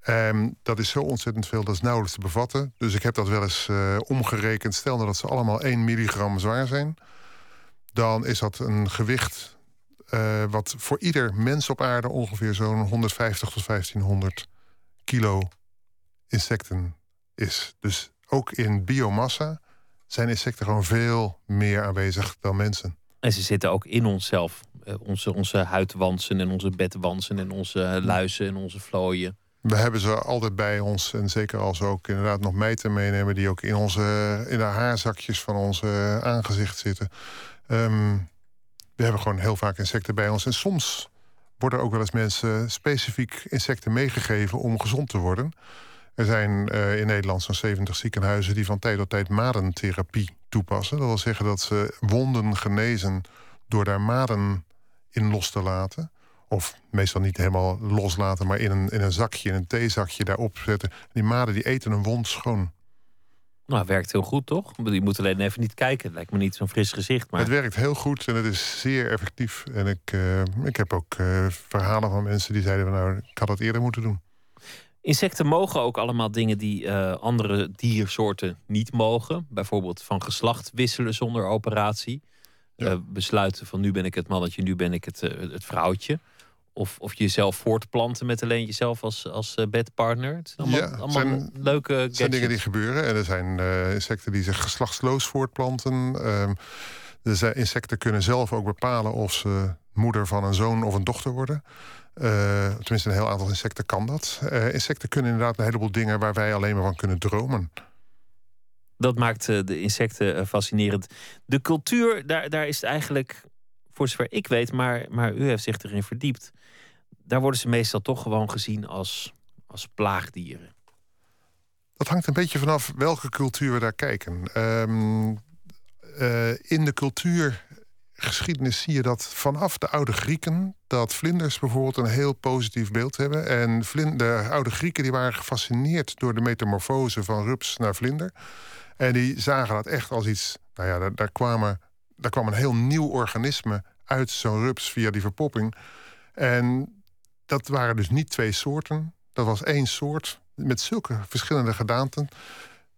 En dat is zo ontzettend veel, dat is nauwelijks te bevatten. Dus ik heb dat wel eens uh, omgerekend. Stel nou dat ze allemaal 1 milligram zwaar zijn. Dan is dat een gewicht uh, wat voor ieder mens op aarde ongeveer zo'n 150 tot 1500 kilo insecten is. Dus ook in biomassa zijn insecten gewoon veel meer aanwezig dan mensen. En ze zitten ook in onszelf. Uh, onze, onze huidwansen en onze bedwansen en onze luizen en onze vlooien. We hebben ze altijd bij ons. En zeker als we ook inderdaad nog mijten meenemen... die ook in, onze, in de haarzakjes van ons aangezicht zitten. Um, we hebben gewoon heel vaak insecten bij ons. En soms worden ook wel eens mensen specifiek insecten meegegeven... om gezond te worden. Er zijn uh, in Nederland zo'n 70 ziekenhuizen... die van tijd tot tijd madentherapie toepassen. Dat wil zeggen dat ze wonden genezen... door daar maden in los te laten of meestal niet helemaal loslaten, maar in een, in een zakje, in een theezakje daarop zetten. Die maden die eten een wond schoon. Nou, werkt heel goed, toch? Je moet alleen even niet kijken. Het lijkt me niet zo'n fris gezicht. Maar... Het werkt heel goed en het is zeer effectief. En ik, uh, ik heb ook uh, verhalen van mensen die zeiden... nou, ik had dat eerder moeten doen. Insecten mogen ook allemaal dingen die uh, andere diersoorten niet mogen. Bijvoorbeeld van geslacht wisselen zonder operatie. Ja. besluiten van nu ben ik het mannetje, nu ben ik het, het vrouwtje. Of, of jezelf voortplanten met alleen jezelf als, als uh, bedpartner. Het zijn allemaal, ja, allemaal zijn, leuke gadgets. zijn dingen die gebeuren. En er zijn insecten die zich geslachtsloos voortplanten. Um, de insecten kunnen zelf ook bepalen of ze moeder van een zoon of een dochter worden. Uh, tenminste, een heel aantal insecten kan dat. insecten kunnen inderdaad een heleboel dingen waar wij alleen maar van kunnen dromen. Dat maakt de insecten fascinerend. De cultuur, daar, daar is het eigenlijk, voor zover ik weet, maar, maar u heeft zich erin verdiept daar worden ze meestal toch gewoon gezien als, als plaagdieren. Dat hangt een beetje vanaf welke cultuur we daar kijken. Um, uh, in de cultuurgeschiedenis zie je dat vanaf de oude Grieken... dat vlinders bijvoorbeeld een heel positief beeld hebben. En de oude Grieken die waren gefascineerd door de metamorfose van rups naar vlinder. En die zagen dat echt als iets... Nou ja, daar, daar, kwamen, daar kwam een heel nieuw organisme uit zo'n rups via die verpopping... En dat waren dus niet twee soorten. Dat was één soort met zulke verschillende gedaanten.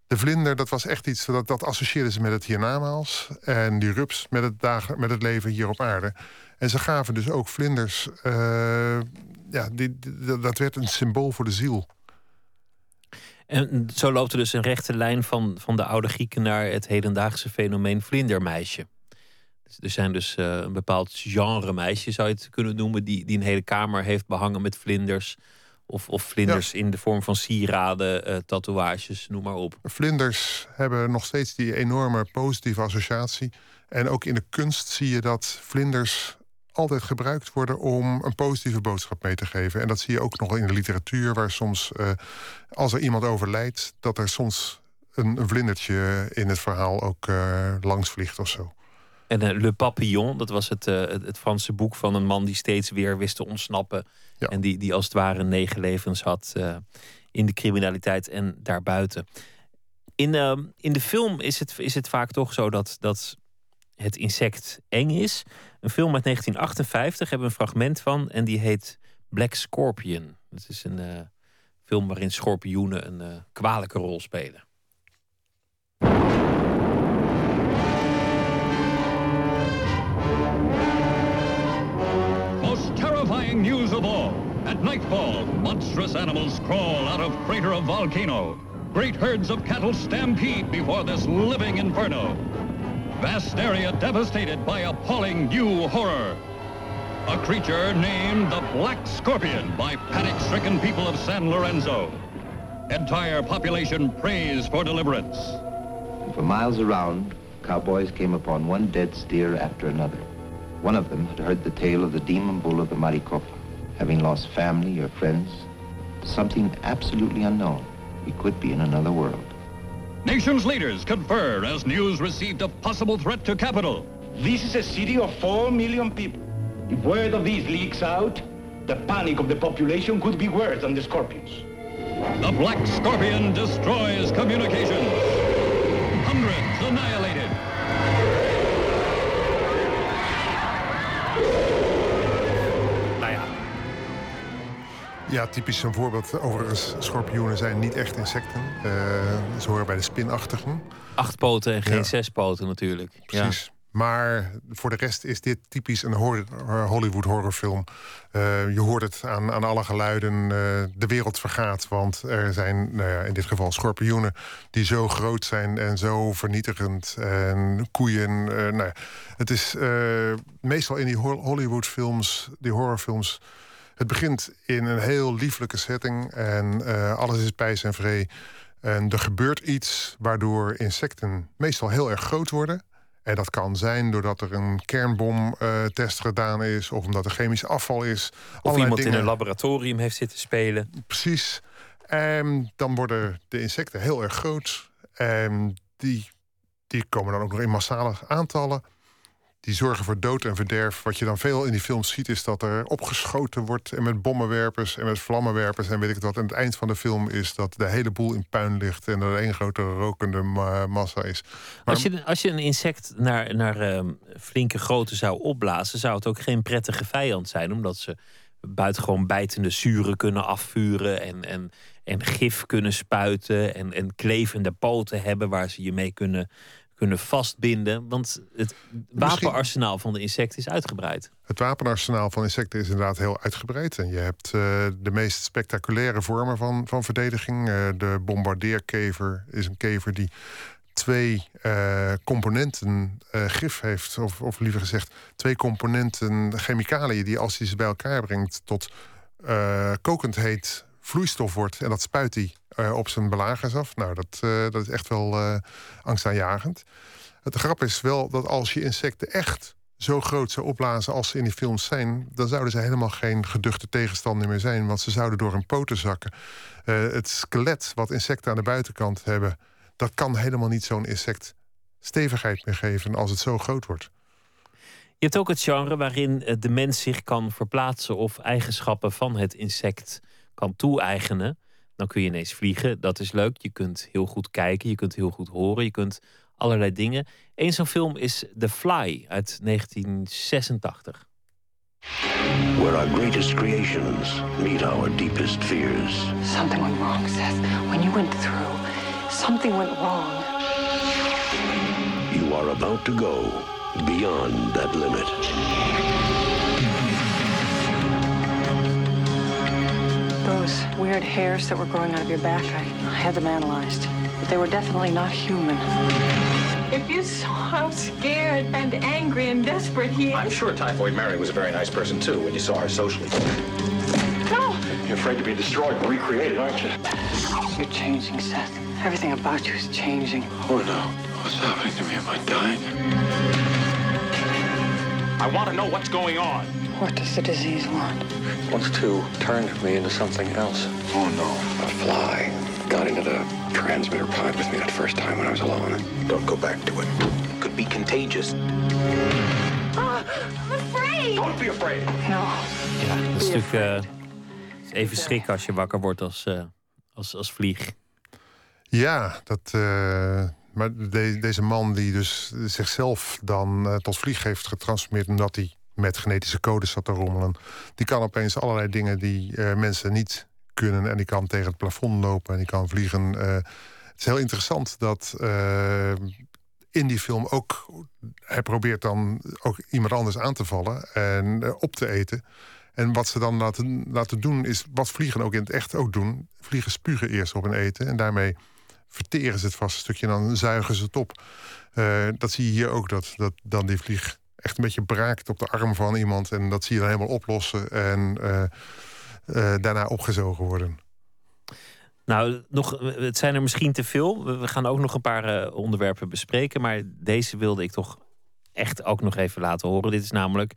De vlinder, dat was echt iets dat, dat associeerden ze met het hiernamaals. En die rups met het, met het leven hier op aarde. En ze gaven dus ook vlinders. Uh, ja, dat werd een symbool voor de ziel. En zo loopt er dus een rechte lijn van, van de oude Grieken naar het hedendaagse fenomeen vlindermeisje. Er zijn dus uh, een bepaald genre meisje, zou je het kunnen noemen, die, die een hele kamer heeft behangen met vlinders. Of, of vlinders in de vorm van sieraden, uh, tatoeages, noem maar op. Vlinders hebben nog steeds die enorme positieve associatie. En ook in de kunst zie je dat vlinders altijd gebruikt worden om een positieve boodschap mee te geven. En dat zie je ook nog in de literatuur, waar soms, uh, als er iemand overlijdt, dat er soms een, een vlindertje in het verhaal ook uh, langs vliegt of zo. En uh, Le Papillon, dat was het, het, Franse boek van een man die steeds weer wist te ontsnappen. En die, die als het ware negen levens had in de criminaliteit en daarbuiten. In, in de film is het, is het vaak toch zo dat, dat het insect eng is. Een film uit 1958 hebben we een fragment van en die heet Black Scorpion. Het is een film waarin schorpioenen een kwalijke rol spelen. terrifying news of all. At nightfall, monstrous animals crawl out of crater of volcano. Great herds of cattle stampede before this living inferno. Vast area devastated by appalling new horror. A creature named the Black Scorpion by panic-stricken people of San Lorenzo. Entire population prays for deliverance. For miles around, cowboys came upon one dead steer after another. One of them had heard the tale of the demon bull of the Maricopa. Having lost family or friends, something absolutely unknown. He could be in another world. Nation's leaders confer as news received a possible threat to capital. This is a city of four million people. If word of these leaks out, the panic of the population could be worse than the scorpions. The Black Scorpion destroys communications. Ja, typisch een voorbeeld. Overigens, schorpioenen zijn niet echt insecten. Uh, ze horen bij de spinachtigen. Acht poten en geen zes poten natuurlijk. Precies. Maar voor de rest is dit typisch een Hollywood horrorfilm. Uh, je hoort het aan, aan alle geluiden. Uh, de wereld vergaat, want er zijn nou ja, in dit geval schorpioenen... die zo groot zijn en zo vernietigend. En koeien. Uh, nou ja, het is meestal in die Hollywoodfilms, die horrorfilms... Het begint in een heel lieflijke setting en alles is pijs en vree. En er gebeurt iets waardoor insecten meestal heel erg groot worden... En dat kan zijn doordat er een kernbomtest gedaan is... of omdat er chemisch afval is. Of iemand in een laboratorium heeft zitten spelen. Precies. En dan worden de insecten heel erg groot. En die, die komen dan ook nog in massale aantallen die zorgen voor dood en verderf. Wat je dan veel in die films ziet, is dat er opgeschoten wordt... en met bommenwerpers en met vlammenwerpers en weet ik wat. En het eind van de film is dat de hele boel in puin ligt... en er één grote rokende massa is. Maar... Als, je, als je een insect naar, naar uh, flinke grootte zou opblazen... zou het ook geen prettige vijand zijn, omdat ze buitengewoon bijtende zuren kunnen afvuren... en, en, en gif kunnen spuiten en, en klevende poten hebben... waar ze je mee kunnen kunnen vastbinden. Want het wapenarsenaal van de insecten is uitgebreid. Het wapenarsenaal van insecten is inderdaad heel uitgebreid. En je hebt uh, de meest spectaculaire vormen van, van verdediging. Uh, de bombardeerkever is een kever die twee uh, componenten gif heeft. Of, of liever gezegd, twee componenten chemicaliën... die als hij ze bij elkaar brengt tot kokend heet vloeistof wordt. En dat spuit hij uh, op zijn belagers af. Nou, dat, uh, dat is echt wel uh, angstaanjagend. Het grap is wel dat als je insecten echt zo groot zou opblazen als ze in die films zijn... dan zouden ze helemaal geen geduchte tegenstander meer zijn... want ze zouden door hun poten zakken. het skelet wat insecten aan de buitenkant hebben... dat kan helemaal niet zo'n insect stevigheid meer geven als het zo groot wordt. Je hebt ook het genre waarin de mens zich kan verplaatsen... of eigenschappen van het insect kan toe-eigenen. Dan kun je ineens vliegen, dat is leuk. Je kunt heel goed kijken, je kunt heel goed horen, je kunt allerlei dingen. Eén zo'n film is The Fly uit 1986. Where our greatest creations meet our deepest fears. Something went wrong, Seth. When you went through, something went wrong. You are about to go beyond that limit. Those weird hairs that were growing out of your back, I, I had them analyzed. But they were definitely not human. If you saw how scared and angry and desperate he is. I'm sure Typhoid Mary was a very nice person too when you saw her socially. No! You're afraid to be destroyed and recreated, aren't you? You're changing, Seth. Everything about you is changing. Oh no. What's happening to me? Am I dying? I want to know what's going on. What does the disease want? It wants to turn me into something else. Oh no. A fly got into the transmitter pod with me that first time when I was alone. Don't go back to it. It could be contagious. Ah, I'm afraid. Don't be afraid. No. Ja, een stuk uh, even schrikken als je wakker wordt als, uh, als, als vlieg. Ja, dat. Uh, maar de, deze man die dus zichzelf dan uh, tot vlieg heeft getransformeerd omdat hij met genetische codes zat te rommelen. Die kan opeens allerlei dingen die uh, mensen niet kunnen. En die kan tegen het plafond lopen en die kan vliegen. Uh, het is heel interessant dat in die film ook... Hij probeert dan ook iemand anders aan te vallen en op te eten. En wat ze dan laten, laten doen is wat vliegen ook in het echt ook doen. Vliegen spugen eerst op een eten en daarmee verteren ze het vast een stukje... en dan zuigen ze het op. dat zie je hier ook, dat, dat dan die vlieg echt een beetje braakt op de arm van iemand. En dat zie je dan helemaal oplossen en uh, uh, daarna opgezogen worden. Nou, nog, het zijn er misschien te veel. We gaan ook nog een paar onderwerpen bespreken. Maar deze wilde ik toch echt ook nog even laten horen. Dit is namelijk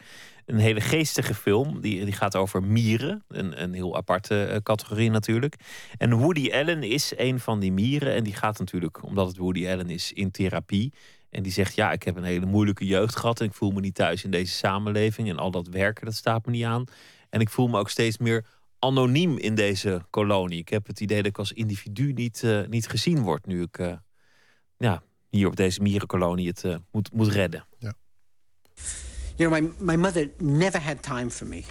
een hele geestige film. Die, die gaat over mieren. Een, een heel aparte categorie natuurlijk. En Woody Allen is een van die mieren. En die gaat natuurlijk, omdat het Woody Allen is, in therapie. En die zegt, ja, ik heb een hele moeilijke jeugd gehad en ik voel me niet thuis in deze samenleving en al dat werken, dat staat me niet aan. En ik voel me ook steeds meer anoniem in deze kolonie. Ik heb het idee dat ik als individu niet, uh, niet gezien word nu ik uh, ja, hier op deze mierenkolonie het moet, moet redden. Ja. You know, my, my mother never had time for me.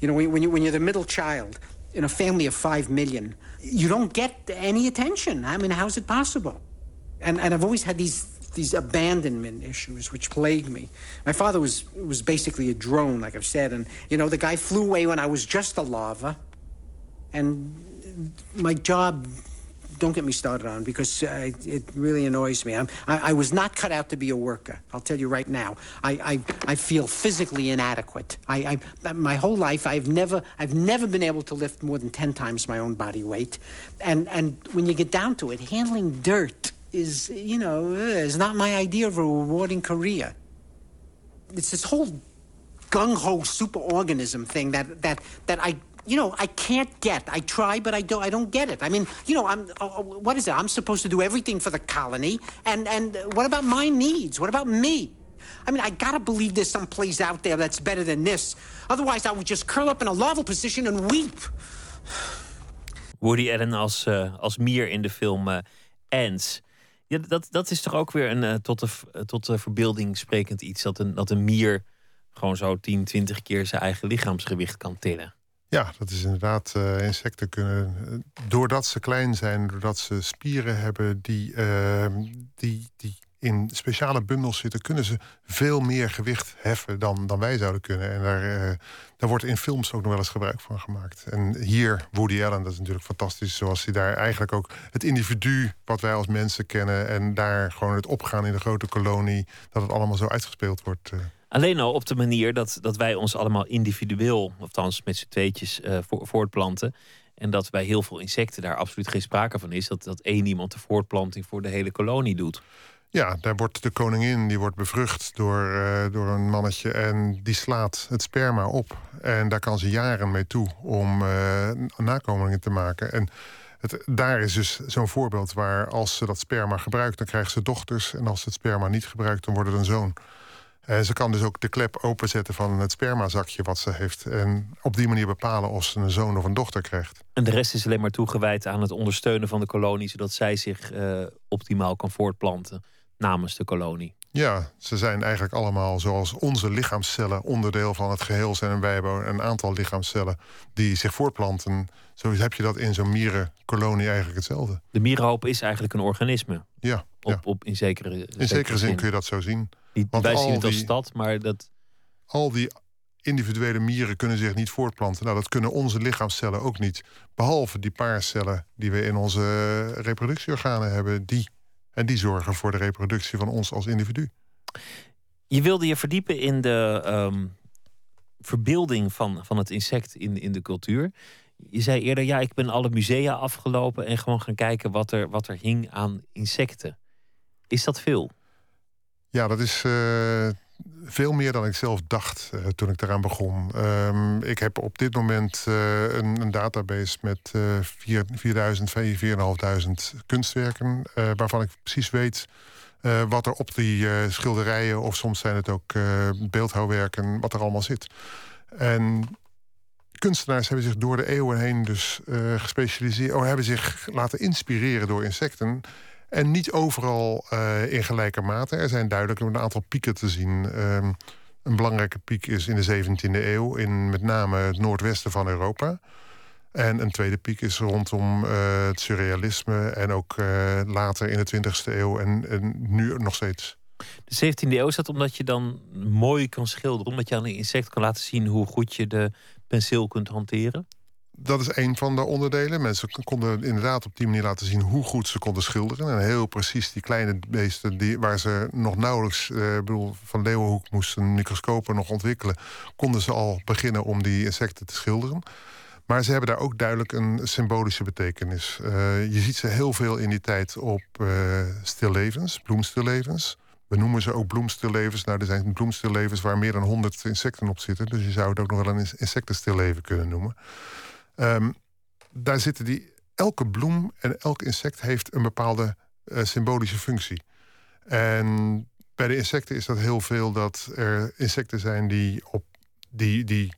You know, when, when, you, when you're the middle child, in a family of five million, you don't get any attention. I mean, how's it possible? And, and I've always had these these abandonment issues which plague me. My father was was basically a drone, like I've said, and you know the guy flew away when I was just a larva, and my job don't get me started on because uh, it really annoys me. I'm I was not cut out to be a worker. I'll tell you right now. I, I, I feel physically inadequate. I, I, my whole life, I've never, I've never been able to lift more than 10 times my own body weight. And, and when you get down to it, handling dirt is, you know, is not my idea of a rewarding career. It's this whole gung-ho superorganism thing that, that, that I you know, I can't get. I try, but I don't. I don't get it. I mean, you know, I'm. Uh, what is it? I'm supposed to do everything for the colony, and and what about my needs? What about me? I mean, I gotta believe there's some place out there that's better than this. Otherwise, I would just curl up in a larval position and weep. Woody Allen als, uh, als mier in de film uh, Ants. Dat, dat is toch ook weer een uh, tot, de, tot de verbeelding sprekend iets. Dat een, dat een mier gewoon zo 10, 20 keer zijn eigen lichaamsgewicht kan tillen. Ja, dat is inderdaad. Uh, insecten kunnen, doordat ze klein zijn, doordat ze spieren hebben die, uh, die, die in speciale bundels zitten, kunnen ze veel meer gewicht heffen dan, dan wij zouden kunnen. En daar, uh, daar wordt in films ook nog wel eens gebruik van gemaakt. En hier, Woody Allen, dat is natuurlijk fantastisch, zoals hij daar eigenlijk ook het individu wat wij als mensen kennen en daar gewoon het opgaan in de grote kolonie, dat het allemaal zo uitgespeeld wordt. Alleen al op de manier dat, dat wij ons allemaal individueel, althans met z'n tweetjes, uh, voortplanten. En dat bij heel veel insecten daar absoluut geen sprake van is. Dat, dat één iemand de voortplanting voor de hele kolonie doet. Ja, daar wordt de koningin die wordt bevrucht door, uh, door een mannetje. En die slaat het sperma op. En daar kan ze jaren mee toe om uh, nakomelingen te maken. En het, daar is dus zo'n voorbeeld waar als ze dat sperma gebruikt, dan krijgt ze dochters. En als ze het sperma niet gebruikt, dan wordt het een zoon. Eh, ze kan dus ook de klep openzetten van het spermazakje wat ze heeft. En op die manier bepalen of ze een zoon of een dochter krijgt. En de rest is alleen maar toegewijd aan het ondersteunen van de kolonie, zodat zij zich uh, optimaal kan voortplanten namens de kolonie. Ja, ze zijn eigenlijk allemaal zoals onze lichaamscellen onderdeel van het geheel zijn. En wij hebben een aantal lichaamscellen die zich voortplanten. Zo heb je dat in zo'n mierenkolonie eigenlijk hetzelfde. De mierenhoop is eigenlijk een organisme. Ja. Op, op, in zekere, in zekere zin kun je dat zo zien. Niet, wij zien het als stad, maar dat... Al die individuele mieren kunnen zich niet voortplanten. Nou, dat kunnen onze lichaamscellen ook niet. Behalve die paar cellen die we in onze reproductieorganen hebben. Die, en die zorgen voor de reproductie van ons als individu. Je wilde je verdiepen in de um, verbeelding van, van het insect in, in de cultuur. Je zei eerder, ja, ik ben alle musea afgelopen en gewoon gaan kijken wat er, wat er hing aan insecten. Is dat veel? Ja, dat is uh, veel meer dan ik zelf dacht uh, toen ik eraan begon. Um, ik heb op dit moment uh, een, een, database met 4000, 4500 kunstwerken, waarvan ik precies weet wat er op die schilderijen, of soms zijn het ook beeldhouwwerken, wat er allemaal zit. En kunstenaars hebben zich door de eeuwen heen dus gespecialiseerd, of hebben zich laten inspireren door insecten. En niet overal uh, in gelijke mate. Er zijn duidelijk een aantal pieken te zien. Um, een belangrijke piek is in de 17e eeuw, in met name het noordwesten van Europa. En een tweede piek is rondom uh, het surrealisme en ook later in de 20e eeuw en, en, nu nog steeds. De 17e eeuw is dat omdat je dan mooi kan schilderen, omdat je aan een insect kan laten zien hoe goed je de penseel kunt hanteren? dat is een van de onderdelen. Mensen konden inderdaad op die manier laten zien hoe goed ze konden schilderen. En heel precies die kleine beesten die, waar ze nog nauwelijks, eh, bedoel, van Leeuwenhoek moesten microscopen nog ontwikkelen, konden ze al beginnen om die insecten te schilderen. Maar ze hebben daar ook duidelijk een symbolische betekenis. Uh, je ziet ze heel veel in die tijd op uh, stillevens, bloemstillevens. We noemen ze ook bloemstillevens. Nou, er zijn bloemstillevens waar meer dan 100 insecten op zitten. Dus je zou het ook nog wel een insectenstilleven kunnen noemen. Um, daar zitten die. Elke bloem en elk insect heeft een bepaalde uh, symbolische functie. En bij de insecten is dat heel veel dat er insecten zijn die op die, die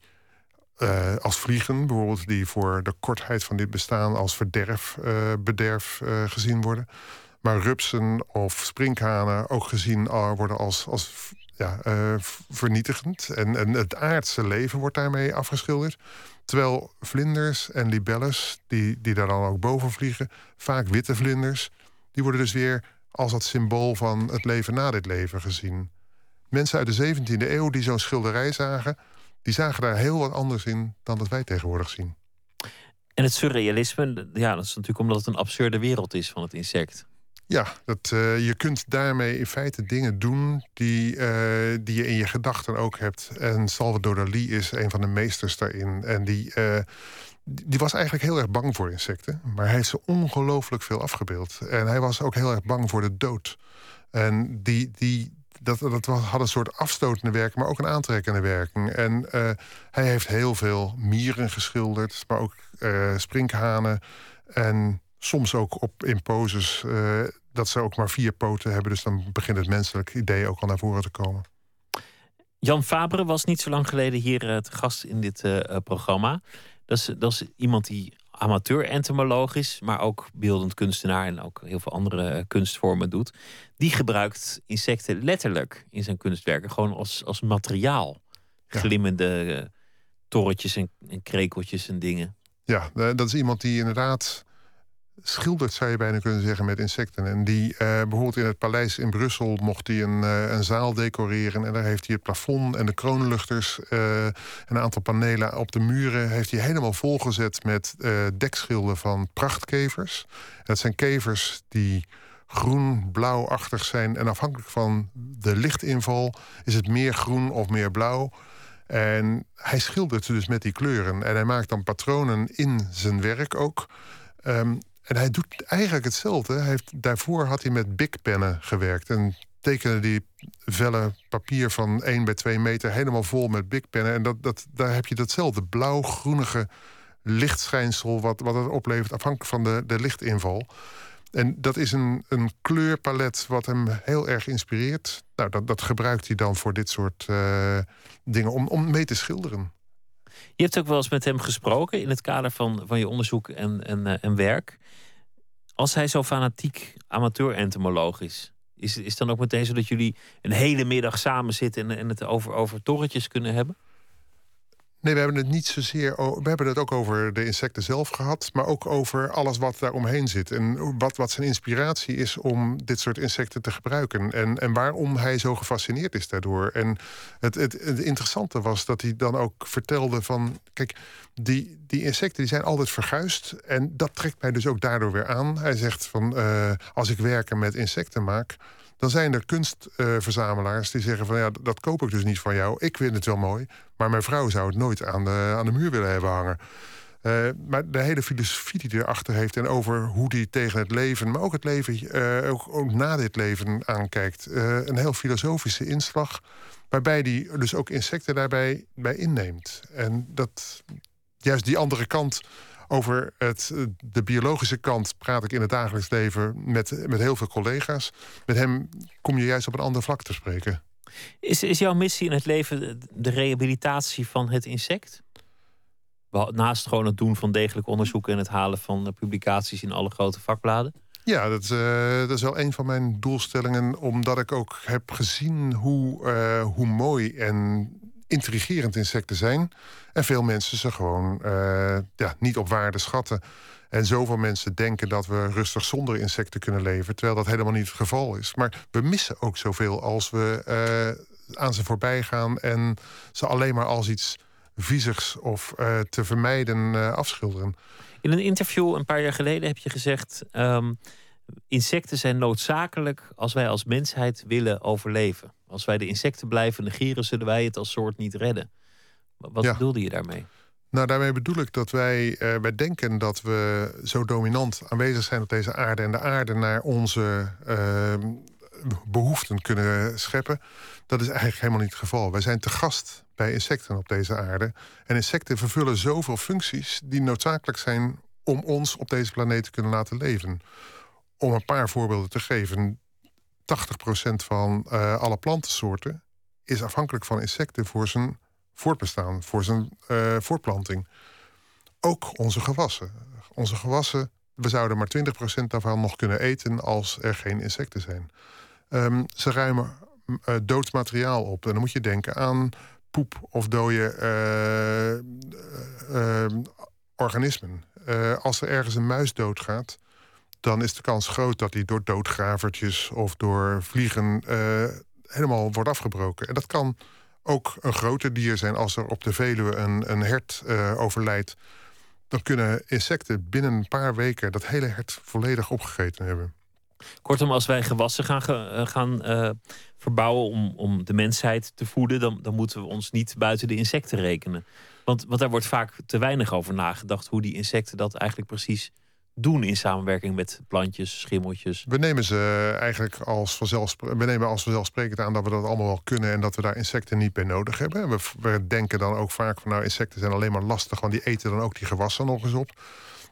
uh, als vliegen, bijvoorbeeld, die voor de kortheid van dit bestaan als verderf, uh, bederf gezien worden. Maar rupsen of sprinkhanen ook gezien worden als, als ja, vernietigend. En, en het aardse leven wordt daarmee afgeschilderd. Terwijl vlinders en libelles, die, die daar dan ook boven vliegen, vaak witte vlinders, die worden dus weer als het symbool van het leven na dit leven gezien. Mensen uit de 17e eeuw die zo'n schilderij zagen, die zagen daar heel wat anders in dan dat wij tegenwoordig zien. En het surrealisme, ja, dat is natuurlijk omdat het een absurde wereld is van het insect. Ja, dat, uh, je kunt daarmee in feite dingen doen die, uh, die je in je gedachten ook hebt. En Salvador Dali is een van de meesters daarin. En die, uh, die was eigenlijk heel erg bang voor insecten. Maar hij heeft ze ongelooflijk veel afgebeeld. En hij was ook heel erg bang voor de dood. En die, die, dat, dat had een soort afstotende werking, maar ook een aantrekkende werking. En hij heeft heel veel mieren geschilderd, maar ook sprinkhanen. En soms ook op in poses uh, dat ze ook maar vier poten hebben. Dus dan begint het menselijk idee ook al naar voren te komen. Jan Fabre was niet zo lang geleden hier uh, te gast in dit uh, programma. Dat is, dat is iemand die amateur-entomoloog is, maar ook beeldend kunstenaar en ook heel veel andere kunstvormen doet. Die gebruikt insecten letterlijk in zijn kunstwerken, gewoon als, als materiaal. Ja. Glimmende torretjes en, en krekeltjes en dingen. Ja, dat is iemand die inderdaad schildert, zou je bijna kunnen zeggen, met insecten. En die uh, bijvoorbeeld in het paleis in Brussel mocht hij een, uh, een zaal decoreren. En daar heeft hij het plafond en de kroonluchters uh, een aantal panelen op de muren heeft hij helemaal volgezet met dekschilden van prachtkevers. dat zijn kevers die groen-blauwachtig zijn. En afhankelijk van de lichtinval is het meer groen of meer blauw. En hij schildert ze dus met die kleuren. En hij maakt dan patronen in zijn werk ook. Um, en hij doet eigenlijk hetzelfde. Hij heeft, daarvoor had hij met big pennen gewerkt. En tekende die velle papier van 1 bij 2 meter helemaal vol met big pennen. En dat, dat, daar heb je datzelfde blauw-groenige lichtschijnsel... wat, wat het oplevert afhankelijk van de, de lichtinval. En dat is een, een kleurpalet wat hem heel erg inspireert. Nou, dat, dat gebruikt hij dan voor dit soort uh, dingen om, om mee te schilderen. Je hebt ook wel eens met hem gesproken in het kader van, van je onderzoek en, en, uh, en werk. Als hij zo fanatiek amateur-entomoloog is, is, is dan ook meteen zo dat jullie een hele middag samen zitten en, en het over, over torretjes kunnen hebben? Nee, we hebben het niet zozeer. We hebben het ook over de insecten zelf gehad, maar ook over alles wat daar omheen zit. En wat, wat zijn inspiratie is om dit soort insecten te gebruiken. En, en waarom hij zo gefascineerd is daardoor. En het, het, interessante was dat hij dan ook vertelde van. Kijk, die, die insecten die zijn altijd verguisd. En dat trekt mij dus ook daardoor weer aan. Hij zegt van uh, als ik werken met insecten maak dan zijn er kunstverzamelaars die zeggen van ja, dat koop ik dus niet van jou. Ik vind het wel mooi, maar mijn vrouw zou het nooit aan de, aan de muur willen hebben hangen. Uh, maar de hele filosofie die erachter heeft en over hoe die tegen het leven, maar ook het leven, uh, ook, ook, na dit leven aankijkt. Uh, een heel filosofische inslag, waarbij die dus ook insecten daarbij bij inneemt. En dat juist die andere kant over het, de biologische kant praat ik in het dagelijks leven met, met heel veel collega's. Met hem kom je juist op een ander vlak te spreken. Is, is jouw missie in het leven de rehabilitatie van het insect? Naast gewoon het doen van degelijk onderzoek en het halen van publicaties in alle grote vakbladen? Ja, dat, uh, dat, is wel een van mijn doelstellingen, omdat ik ook heb gezien hoe, uh, hoe mooi en intrigerend insecten zijn. En veel mensen ze gewoon uh, ja, niet op waarde schatten. En zoveel mensen denken dat we rustig zonder insecten kunnen leven, terwijl dat helemaal niet het geval is. Maar we missen ook zoveel als we uh, aan ze voorbij gaan en ze alleen maar als iets viezigs of uh, te vermijden afschilderen. In een interview een paar jaar geleden heb je gezegd: um, insecten zijn noodzakelijk als wij als mensheid willen overleven. Als wij de insecten blijven negeren, zullen wij het als soort niet redden. Wat ja. bedoelde je daarmee? Nou, daarmee bedoel ik dat wij, uh, wij denken dat we zo dominant aanwezig zijn op deze aarde en de aarde naar onze uh, behoeften kunnen scheppen. Dat is eigenlijk helemaal niet het geval. Wij zijn te gast bij insecten op deze aarde. En insecten vervullen zoveel functies die noodzakelijk zijn om ons op deze planeet te kunnen laten leven. Om een paar voorbeelden te geven. 80% van uh, alle plantensoorten is afhankelijk van insecten voor zijn voortbestaan, voor zijn uh, voortplanting. Ook onze gewassen. Onze gewassen, we zouden maar 20% daarvan nog kunnen eten als er geen insecten zijn. Um, ze ruimen uh, dood materiaal op. En dan moet je denken aan poep of dode organismen. als er ergens een muis doodgaat, dan is de kans groot dat die door doodgravertjes of door vliegen helemaal wordt afgebroken. En dat kan ook een groter dier zijn. Als er op de Veluwe een, een hert overlijdt, dan kunnen insecten binnen een paar weken dat hele hert volledig opgegeten hebben. Kortom, als wij gewassen gaan, uh, gaan verbouwen om, om de mensheid te voeden, dan, dan moeten we ons niet buiten de insecten rekenen. Want, want daar wordt vaak te weinig over nagedacht hoe die insecten dat eigenlijk precies doen in samenwerking met plantjes, schimmeltjes? We nemen ze eigenlijk als vanzelfsprekend, we nemen als vanzelfsprekend aan dat we dat allemaal wel kunnen en dat we daar insecten niet bij nodig hebben. We, we denken dan ook vaak van nou, insecten zijn alleen maar lastig, want die eten dan ook die gewassen nog eens op.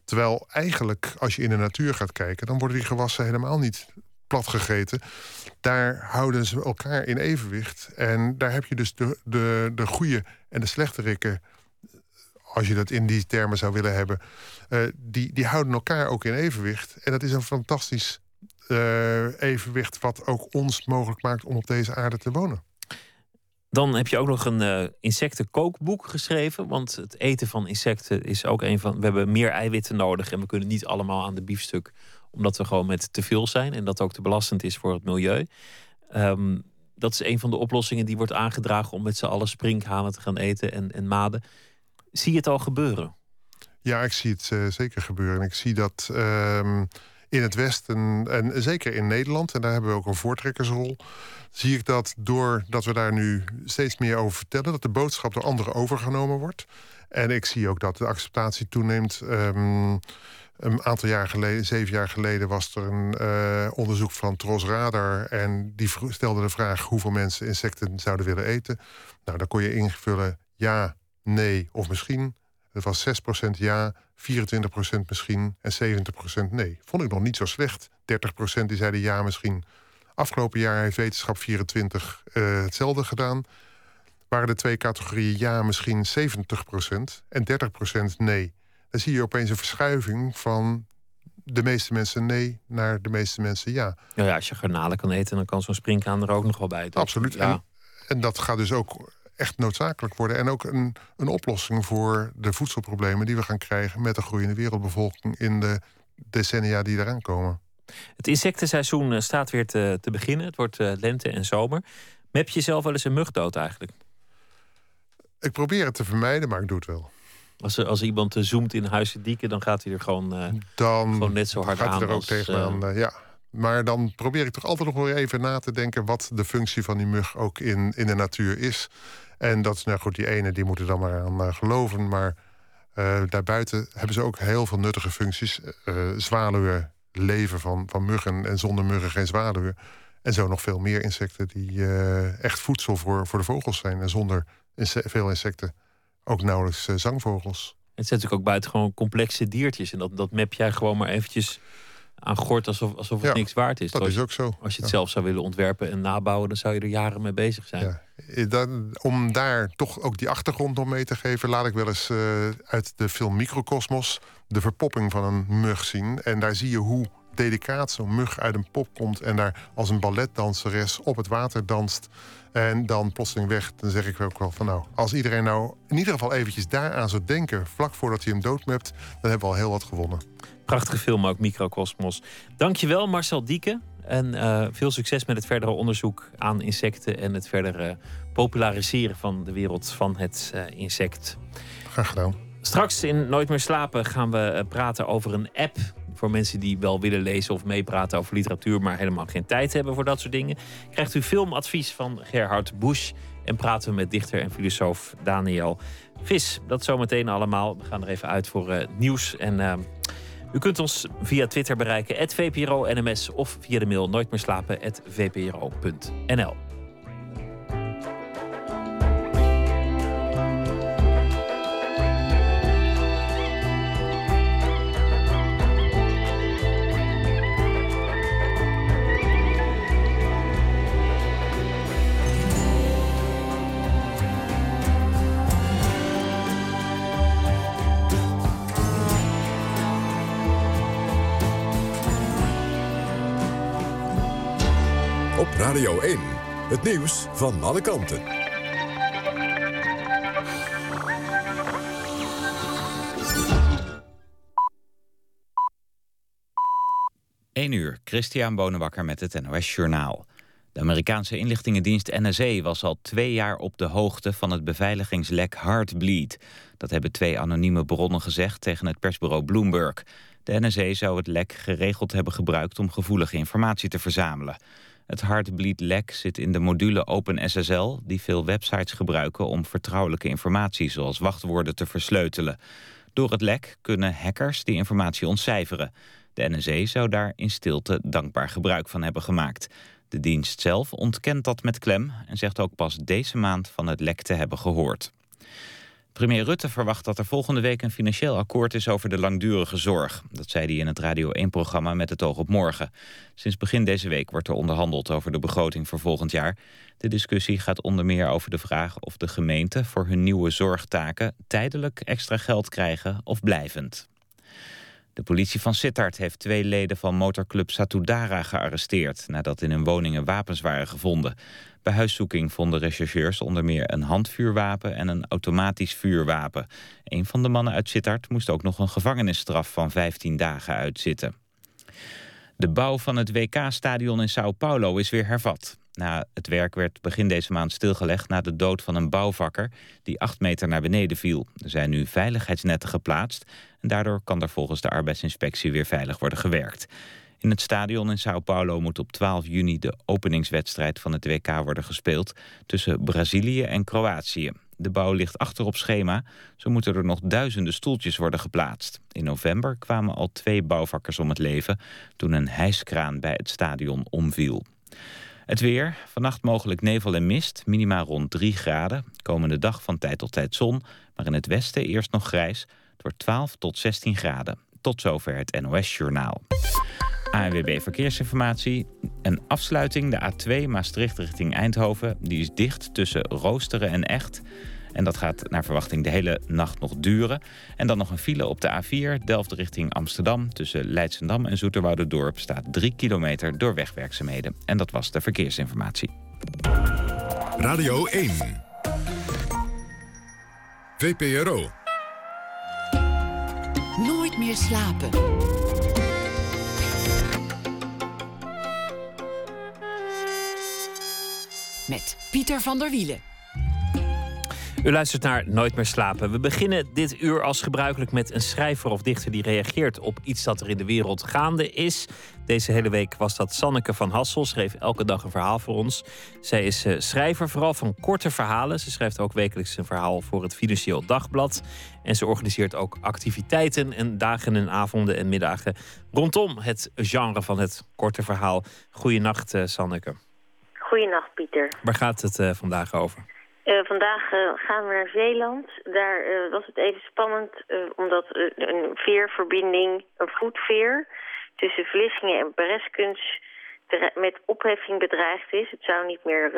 Terwijl eigenlijk, als je in de natuur gaat kijken, dan worden die gewassen helemaal niet plat gegeten. Daar houden ze elkaar in evenwicht. En daar heb je dus de, de, de goede en de slechte rikken als je dat in die termen zou willen hebben, uh, die, die houden elkaar ook in evenwicht. En dat is een fantastisch uh, evenwicht wat ook ons mogelijk maakt om op deze aarde te wonen. Dan heb je ook nog een uh, insectenkookboek geschreven. Want het eten van insecten is ook een van. We hebben meer eiwitten nodig en we kunnen niet allemaal aan de biefstuk, omdat we gewoon met te veel zijn en dat ook te belastend is voor het milieu. Um, dat is een van de oplossingen die wordt aangedragen om met z'n allen sprinkhanen te gaan eten en, en maden. Zie je het al gebeuren? Ja, ik zie het uh, zeker gebeuren. Ik zie dat um, in het Westen en zeker in Nederland, en daar hebben we ook een voortrekkersrol, zie ik dat doordat we daar nu steeds meer over vertellen, dat de boodschap door anderen overgenomen wordt. En ik zie ook dat de acceptatie toeneemt. Um, een aantal jaar geleden, zeven jaar geleden, was er een uh, onderzoek van Tros Radar. En die stelde de vraag hoeveel mensen insecten zouden willen eten. Nou, dan kon je invullen ja, nee of misschien. Het was 6% ja, 24% misschien en 70% nee. Vond ik nog niet zo slecht. 30% die zeiden ja misschien. Afgelopen jaar heeft wetenschap 24 uh, hetzelfde gedaan. Waren de twee categorieën ja misschien 70% en 30% nee. Dan zie je opeens een verschuiving van de meeste mensen nee naar de meeste mensen ja. Ja, ja als je garnalen kan eten, dan kan zo'n springkaan er ook nog wel bij. Absoluut. Ja. En, en dat gaat dus ook echt noodzakelijk worden. En ook een, een oplossing voor de voedselproblemen die we gaan krijgen met de groeiende wereldbevolking in de decennia die eraan komen. Het insectenseizoen eh, staat weer te, te beginnen. Het wordt uh, lente en zomer. Heb je zelf wel eens een mug dood eigenlijk? Ik probeer het te vermijden, maar ik doe het wel. Als, als iemand zoomt in Huizen Dieken, dan gaat hij er gewoon, uh, dan gewoon net zo hard gaat aan. Hij er ook tegenaan, ja. Maar dan probeer ik toch altijd nog wel even na te denken wat de functie van die mug ook in, in de natuur is. En dat is nou goed, die ene die moeten dan maar aan uh, geloven. Maar uh, daarbuiten hebben ze ook heel veel nuttige functies. Uh, zwaluwen leven van, van muggen en zonder muggen geen zwaluwen. En zo nog veel meer insecten die echt voedsel voor, voor de vogels zijn. En zonder veel insecten ook nauwelijks zangvogels. Het zijn natuurlijk ook buitengewoon complexe diertjes. En dat, dat map jij gewoon maar eventjes aan gort alsof, alsof het niks waard is. Dat is ook zo. Als je het zelf zou willen ontwerpen en nabouwen, dan zou je er jaren mee bezig zijn. Ja. Eh, dan, om daar toch ook die achtergrond nog mee te geven, laat ik wel eens uh, uit de film Microcosmos de verpopping van een mug zien. En daar zie je hoe delicaat zo'n mug uit een pop komt en daar als een balletdanseres op het water danst. En dan plotseling weg. Dan zeg ik ook wel van nou, als iedereen nou in ieder geval eventjes daaraan zou denken, vlak voordat hij hem doodmept, dan hebben we al heel wat gewonnen. Prachtige film ook, Microcosmos. Dankjewel Marcel Dieke. En uh, veel succes met het verdere onderzoek aan insecten en het verdere populariseren van de wereld van het uh, insect. Graag gedaan. Straks in Nooit meer slapen gaan we uh, praten over een app voor mensen die wel willen lezen of meepraten over literatuur, maar helemaal geen tijd hebben voor dat soort dingen. Krijgt u filmadvies van Gerhard Busch en praten we met dichter en filosoof Daniel Vis. Dat zometeen allemaal. We gaan er even uit voor nieuws en u kunt ons via Twitter bereiken, @vpro_nms of via de mail nooit Het nieuws van alle kanten. Eén uur, Christian Bonenbakker met het NOS Journaal. De Amerikaanse inlichtingendienst NSA was al twee jaar op de hoogte van het beveiligingslek Heartbleed. Dat hebben twee anonieme bronnen gezegd tegen het persbureau Bloomberg. De NSA zou het lek geregeld hebben gebruikt om gevoelige informatie te verzamelen. Het Heartbleed-lek zit in de module OpenSSL... die veel websites gebruiken om vertrouwelijke informatie... zoals wachtwoorden te versleutelen. Door het lek kunnen hackers die informatie ontcijferen. De NSA zou daar in stilte dankbaar gebruik van hebben gemaakt. De dienst zelf ontkent dat met klem... en zegt ook pas deze maand van het lek te hebben gehoord. Premier Rutte verwacht dat er volgende week een financieel akkoord is over de langdurige zorg. Dat zei hij in het Radio 1-programma Met het oog op morgen. Sinds begin deze week wordt er onderhandeld over de begroting voor volgend jaar. De discussie gaat onder meer over de vraag of de gemeenten voor hun nieuwe zorgtaken tijdelijk extra geld krijgen of blijvend. De politie van Sittard heeft twee leden van motorclub Satudara gearresteerd... nadat in hun woningen wapens waren gevonden. Bij huiszoeking vonden rechercheurs onder meer een handvuurwapen en een automatisch vuurwapen. Een van de mannen uit Sittard moest ook nog een gevangenisstraf van 15 dagen uitzitten. De bouw van het WK-stadion in Sao Paulo is weer hervat. Na het werk werd begin deze maand stilgelegd na de dood van een bouwvakker die acht meter naar beneden viel. Er zijn nu veiligheidsnetten geplaatst en daardoor kan er volgens de arbeidsinspectie weer veilig worden gewerkt. In het stadion in Sao Paulo moet op 12 juni de openingswedstrijd van het WK worden gespeeld tussen Brazilië en Kroatië. De bouw ligt achter op schema, zo moeten er nog duizenden stoeltjes worden geplaatst. In november kwamen al twee bouwvakkers om het leven toen een hijskraan bij het stadion omviel. Het weer, vannacht mogelijk nevel en mist, minima rond 3 graden. Komende dag van tijd tot tijd zon, maar in het westen eerst nog grijs. Wordt 12 tot 16 graden. Tot zover het NOS Journaal. ANWB Verkeersinformatie. Een afsluiting, de A2 Maastricht richting Eindhoven. Die is dicht tussen Roosteren en Echt. En dat gaat naar verwachting de hele nacht nog duren. En dan nog een file op de A4, Delft richting Amsterdam. Tussen Leidsendam en Zoeterwouderdorp staat 3 kilometer door wegwerkzaamheden. En dat was de verkeersinformatie. Radio 1. VPRO. Nooit meer slapen. Met Pieter van der Wielen. U luistert naar Nooit meer slapen. We beginnen dit uur als gebruikelijk met een schrijver of dichter die reageert op iets dat er in de wereld gaande is. Deze hele week was dat Sanneke van Hassel, schreef elke dag een verhaal voor ons. Zij is uh, schrijver, vooral van korte verhalen. Ze schrijft ook wekelijks een verhaal voor het Financieel Dagblad. En ze organiseert ook activiteiten en dagen en avonden en middagen rondom het genre van het korte verhaal. Goeienacht, uh, Sanneke. Goeienacht, Pieter. Waar gaat het uh, vandaag over? Uh, vandaag uh, gaan we naar Zeeland. Daar was het even spannend, omdat een veerverbinding, een voetveer... tussen Vlissingen en Breskens met opheffing bedreigd is. Het zou niet meer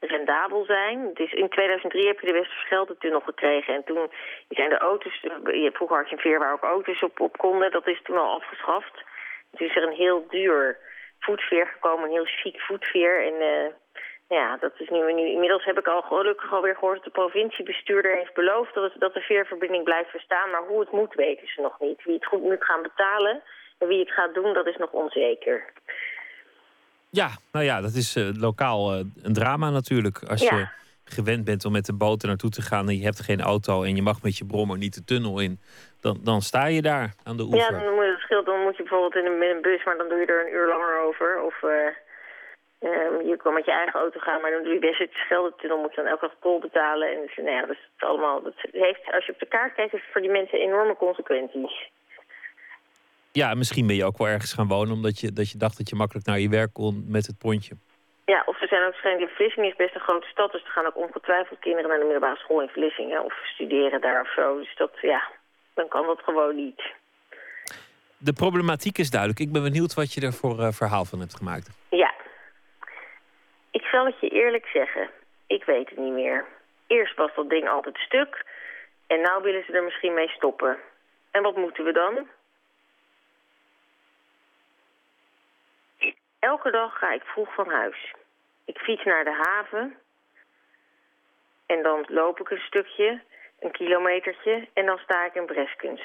rendabel zijn. Het is, in 2003 heb je de Westerschelde-tunnel gekregen. En toen zijn de auto's... Vroeger had je een veer waar ook auto's op, op konden. Dat is toen al afgeschaft. Toen is er een heel duur voetveer gekomen, een heel chic voetveer... En, ja, dat is nu, nu. Inmiddels heb ik al gelukkig alweer gehoord dat de provinciebestuurder heeft beloofd dat, het, dat de veerverbinding blijft bestaan. Maar hoe het moet weten ze nog niet. Wie het goed moet gaan betalen en wie het gaat doen, dat is nog onzeker. Ja, nou ja, dat is uh, lokaal uh, een drama natuurlijk. Als ja. je gewend bent om met de boot er naartoe te gaan en je hebt geen auto en je mag met je brommer niet de tunnel in, dan, dan sta je daar aan de oever. Ja, dan moet, het scheelt, dan moet je bijvoorbeeld in een, met een bus, maar dan doe je er een uur langer over. Of... Uh, Um, je kan met je eigen auto gaan, maar dan doe je best het Scheldetunnel, moet je dan elke dag tol betalen. En dus, nou ja, dat is allemaal, dat heeft, als je op de kaart kijkt, is het voor die mensen enorme consequenties. Ja, misschien ben je ook wel ergens gaan wonen omdat je, dat je dacht dat je makkelijk naar je werk kon met het pontje. Ja, of er zijn ook waarschijnlijk in Vlissingen is best een grote stad, dus er gaan ook ongetwijfeld kinderen naar de middelbare school in Vlissingen of studeren daar of zo. Dus dat, ja, dan kan dat gewoon niet. De problematiek is duidelijk. Ik ben benieuwd wat je er voor uh, verhaal van hebt gemaakt. Ja, ik zal het je eerlijk zeggen, ik weet het niet meer. Eerst was dat ding altijd stuk en nou willen ze er misschien mee stoppen. En wat moeten we dan? Elke dag ga ik vroeg van huis. Ik fiets naar de haven en dan loop ik een stukje, een kilometertje en dan sta ik in Breskens.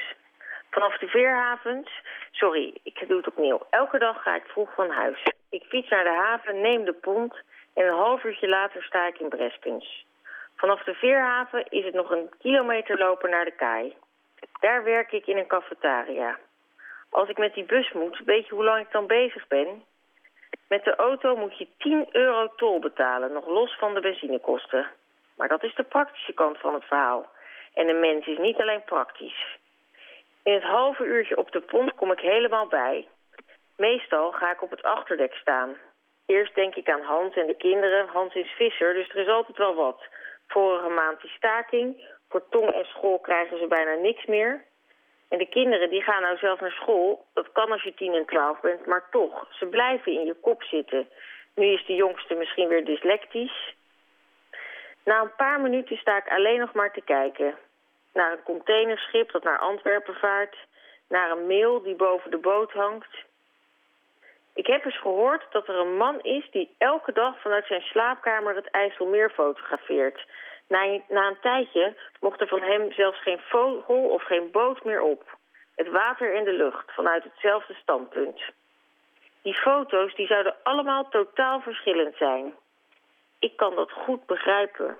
Vanaf de veerhavens, sorry, ik doe het opnieuw. Elke dag ga ik vroeg van huis. Ik fiets naar de haven, neem de pont en een half uurtje later sta ik in Breskens. Vanaf de veerhaven is het nog een kilometer lopen naar de kaai. Daar werk ik in een cafetaria. Als ik met die bus moet, weet je hoe lang ik dan bezig ben? Met de auto moet je 10 euro tol betalen, nog los van de benzinekosten. Maar dat is de praktische kant van het verhaal. En een mens is niet alleen praktisch. In het halve uurtje op de pont kom ik helemaal bij. Meestal ga ik op het achterdek staan. Eerst denk ik aan Hans en de kinderen. Hans is visser, dus er is altijd wel wat. Vorige maand die staking. Voor tong en school krijgen ze bijna niks meer. En de kinderen die gaan nou zelf naar school. Dat kan als je tien en twaalf bent, maar toch. Ze blijven in je kop zitten. Nu is de jongste misschien weer dyslectisch. Na een paar minuten sta ik alleen nog maar te kijken. Naar een containerschip dat naar Antwerpen vaart. Naar een mail die boven de boot hangt. Ik heb eens gehoord dat er een man is die elke dag vanuit zijn slaapkamer het IJsselmeer fotografeert. Na, een tijdje mocht er van hem zelfs geen vogel of geen boot meer op. Het water en de lucht, vanuit hetzelfde standpunt. Die foto's die zouden allemaal totaal verschillend zijn. Ik kan dat goed begrijpen.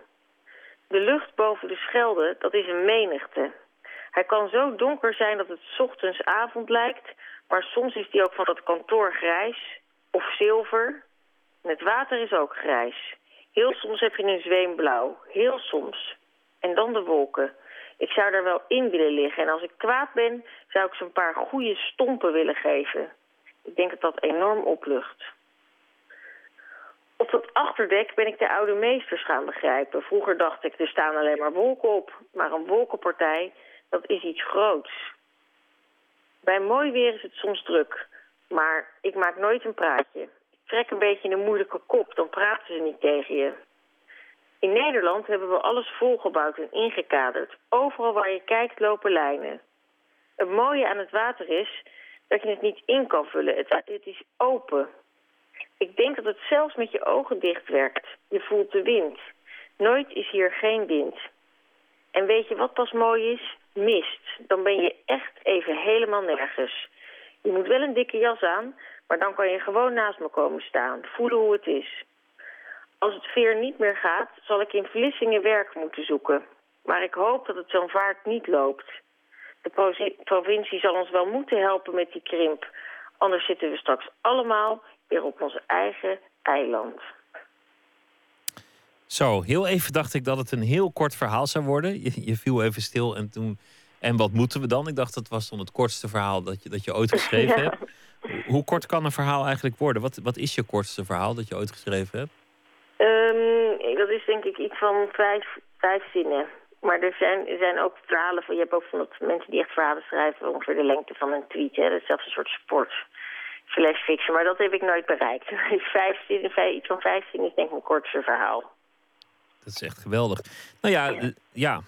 De lucht boven de Schelde, dat is een menigte. Hij kan zo donker zijn dat het ochtends avond lijkt... maar soms is die ook van dat kantoor grijs of zilver. En het water is ook grijs. Heel soms heb je een zweem blauw. Heel soms. En dan de wolken. Ik zou daar wel in willen liggen. En als ik kwaad ben, zou ik ze een paar goede stompen willen geven. Ik denk dat dat enorm oplucht. Op dat achterdek ben ik de oude meesters gaan begrijpen. Vroeger dacht ik, er staan alleen maar wolken op. Maar een wolkenpartij, dat is iets groots. Bij mooi weer is het soms druk. Maar ik maak nooit een praatje trek een beetje een moeilijke kop, dan praten ze niet tegen je. In Nederland hebben we alles volgebouwd en ingekaderd. Overal waar je kijkt lopen lijnen. Het mooie aan het water is dat je het niet in kan vullen. Het, het is open. Ik denk dat het zelfs met je ogen dicht werkt. Je voelt de wind. Nooit is hier geen wind. En weet je wat pas mooi is? Mist. Dan ben je echt even helemaal nergens. Je moet wel een dikke jas aan, maar dan kan je gewoon naast me komen staan, voelen hoe het is. Als het veer niet meer gaat, zal ik in Vlissingen werk moeten zoeken. Maar ik hoop dat het zo'n vaart niet loopt. De provincie zal ons wel moeten helpen met die krimp. Anders zitten we straks allemaal weer op ons eigen eiland. Zo, heel even dacht ik dat het een heel kort verhaal zou worden. Je, je viel even stil en toen... En wat moeten we dan? Ik dacht dat was dan het kortste verhaal dat je, dat je ooit geschreven hebt. Hoe kort kan een verhaal eigenlijk worden? Wat, wat is je kortste verhaal dat je ooit geschreven hebt? Um, dat is denk ik iets van vijf, vijf zinnen. Maar er zijn, er zijn ook verhalen van... Je hebt ook van dat mensen die echt verhalen schrijven... ongeveer de lengte van een tweet. Hè? Dat is zelfs een soort sport. Slash fiction. Maar dat heb ik nooit bereikt. vijf zinnen, vijf, iets van vijf zinnen is denk ik mijn kortste verhaal. Dat is echt geweldig. Nou ja, ja.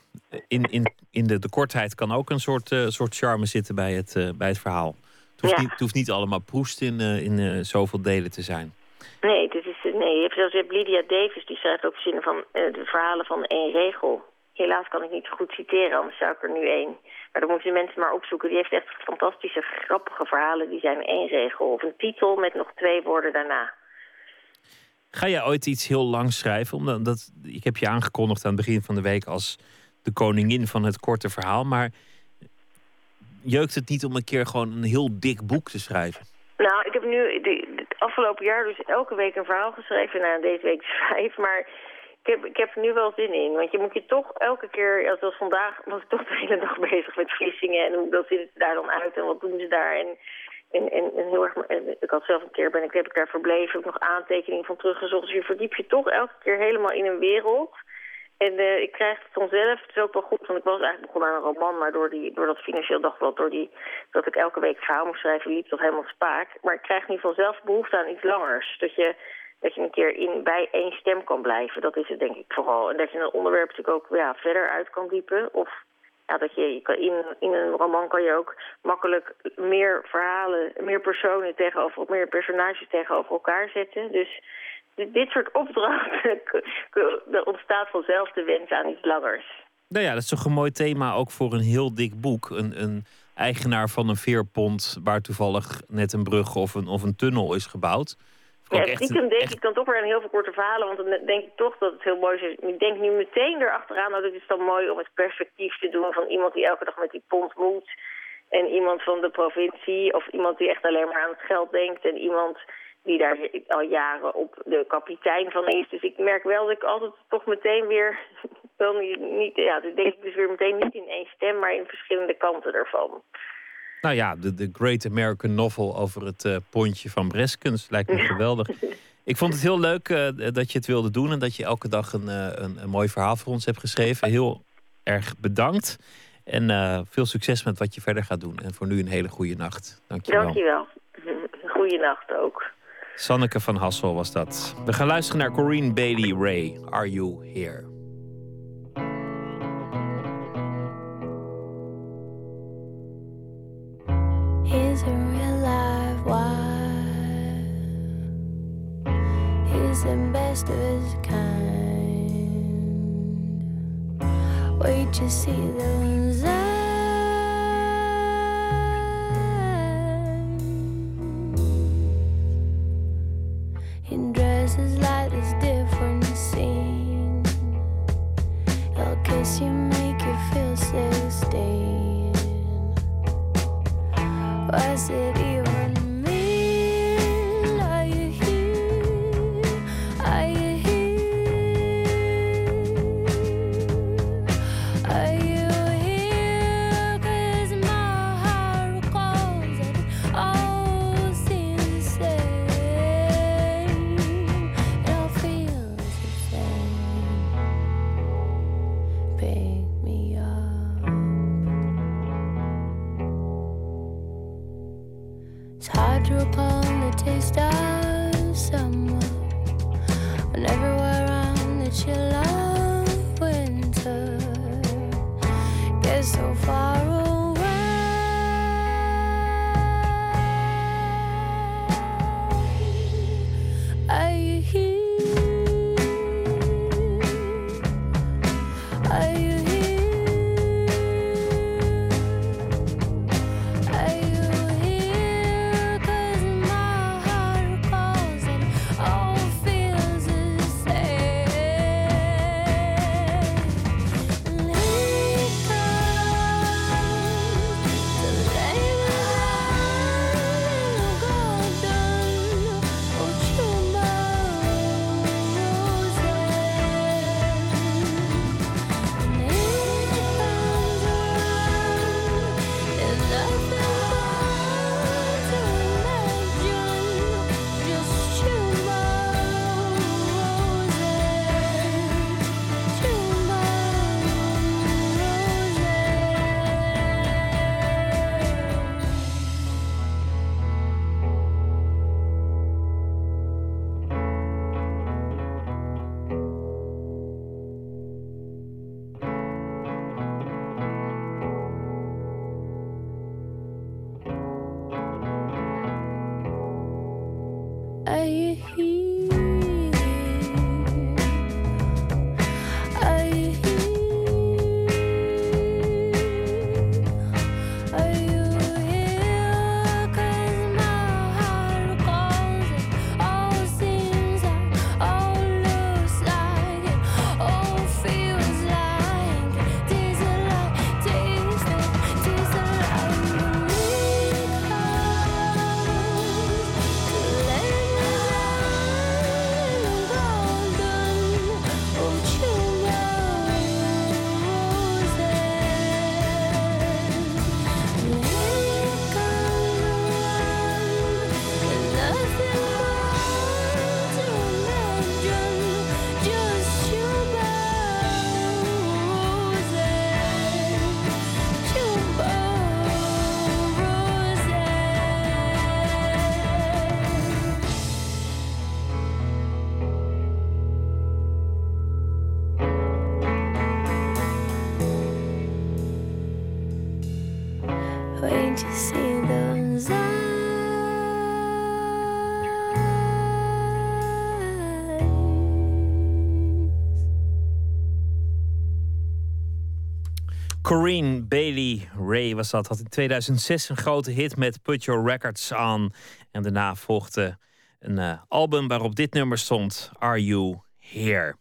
in, in, in de, de kortheid kan ook een soort, uh, soort charme zitten bij het, uh, bij het verhaal. Het hoeft, niet, het hoeft niet allemaal proest in, uh, in uh, zoveel delen te zijn. Nee, dit is, nee je, hebt, zelfs, je hebt Lydia Davis, die schrijft ook zinnen van uh, de verhalen van één regel. Helaas kan ik niet goed citeren, anders zou ik er nu één. Maar dan moeten mensen maar opzoeken. Die heeft echt fantastische, grappige verhalen. Die zijn één regel. Of een titel met nog twee woorden daarna. Ga jij ooit iets heel lang schrijven? Omdat dat, ik heb je aangekondigd aan het begin van de week als de koningin van het korte verhaal. Maar jeukt het niet om een keer gewoon een heel dik boek te schrijven? Nou, ik heb nu het afgelopen jaar dus elke week een verhaal geschreven. Nou, deze week vijf, maar ik heb, ik heb er nu wel zin in. Want je moet je toch elke keer, zoals vandaag, was ik toch de hele dag bezig met Vlissingen. En hoe ziet het daar dan uit en wat doen ze daar? En, en, en, en heel erg, en ik had zelf een keer, ben ik, heb ik daar verbleven, heb ik nog aantekeningen van teruggezocht. Dus je verdiep je toch elke keer helemaal in een wereld. En uh, ik krijg het vanzelf, het is ook wel goed, want ik was eigenlijk begonnen aan een roman, maar door, die, door dat financieel dagblad, door die, dat ik elke week verhaal moest schrijven, liep dat helemaal spaak. Maar ik krijg nu vanzelf behoefte aan iets langers. Dat je, dat je een keer in, bij één stem kan blijven, dat is het denk ik vooral. En dat je een onderwerp natuurlijk ook ja, verder uit kan diepen. Of ja, dat je, je kan, in, in een roman kan je ook makkelijk meer verhalen, meer personen tegenover, meer personages tegenover elkaar zetten. Dus dit soort opdrachten er ontstaat vanzelf de wens aan iets langers. Nou ja, dat is toch een mooi thema ook voor een heel dik boek. Een, een eigenaar van een veerpont waar toevallig net een brug of een, of een tunnel is gebouwd. Ja, stiekem denk ik dan toch weer een heel veel korte verhalen, want dan denk ik toch dat het heel mooi is. Ik denk nu meteen erachteraan, dat het is dan mooi om het perspectief te doen van iemand die elke dag met die pont moet. En iemand van de provincie, of iemand die echt alleen maar aan het geld denkt. En iemand die daar al jaren op de kapitein van is. Dus ik merk wel dat ik altijd toch meteen weer... Wel niet, ja, dat denk ik dus weer meteen niet in één stem, maar in verschillende kanten ervan. Nou ja, de, de Great American Novel over het uh, pontje van Breskens lijkt me geweldig. Ik vond het heel leuk uh, dat je het wilde doen en dat je elke dag een, uh, een, een, mooi verhaal voor ons hebt geschreven. Heel erg bedankt. En veel succes met wat je verder gaat doen. En voor nu een hele goede nacht. Dank je wel. Dank je wel. Goeie nacht ook. Sanneke van Hassel was dat. We gaan luisteren naar Corinne Bailey Ray. Are You Here? He's a real live wild. He's the best of his kind. Wait to see those Corinne Bailey Ray was dat. Had in 2006 een grote hit met Put Your Records On. En daarna volgde een uh, album waarop dit nummer stond: Are You Here?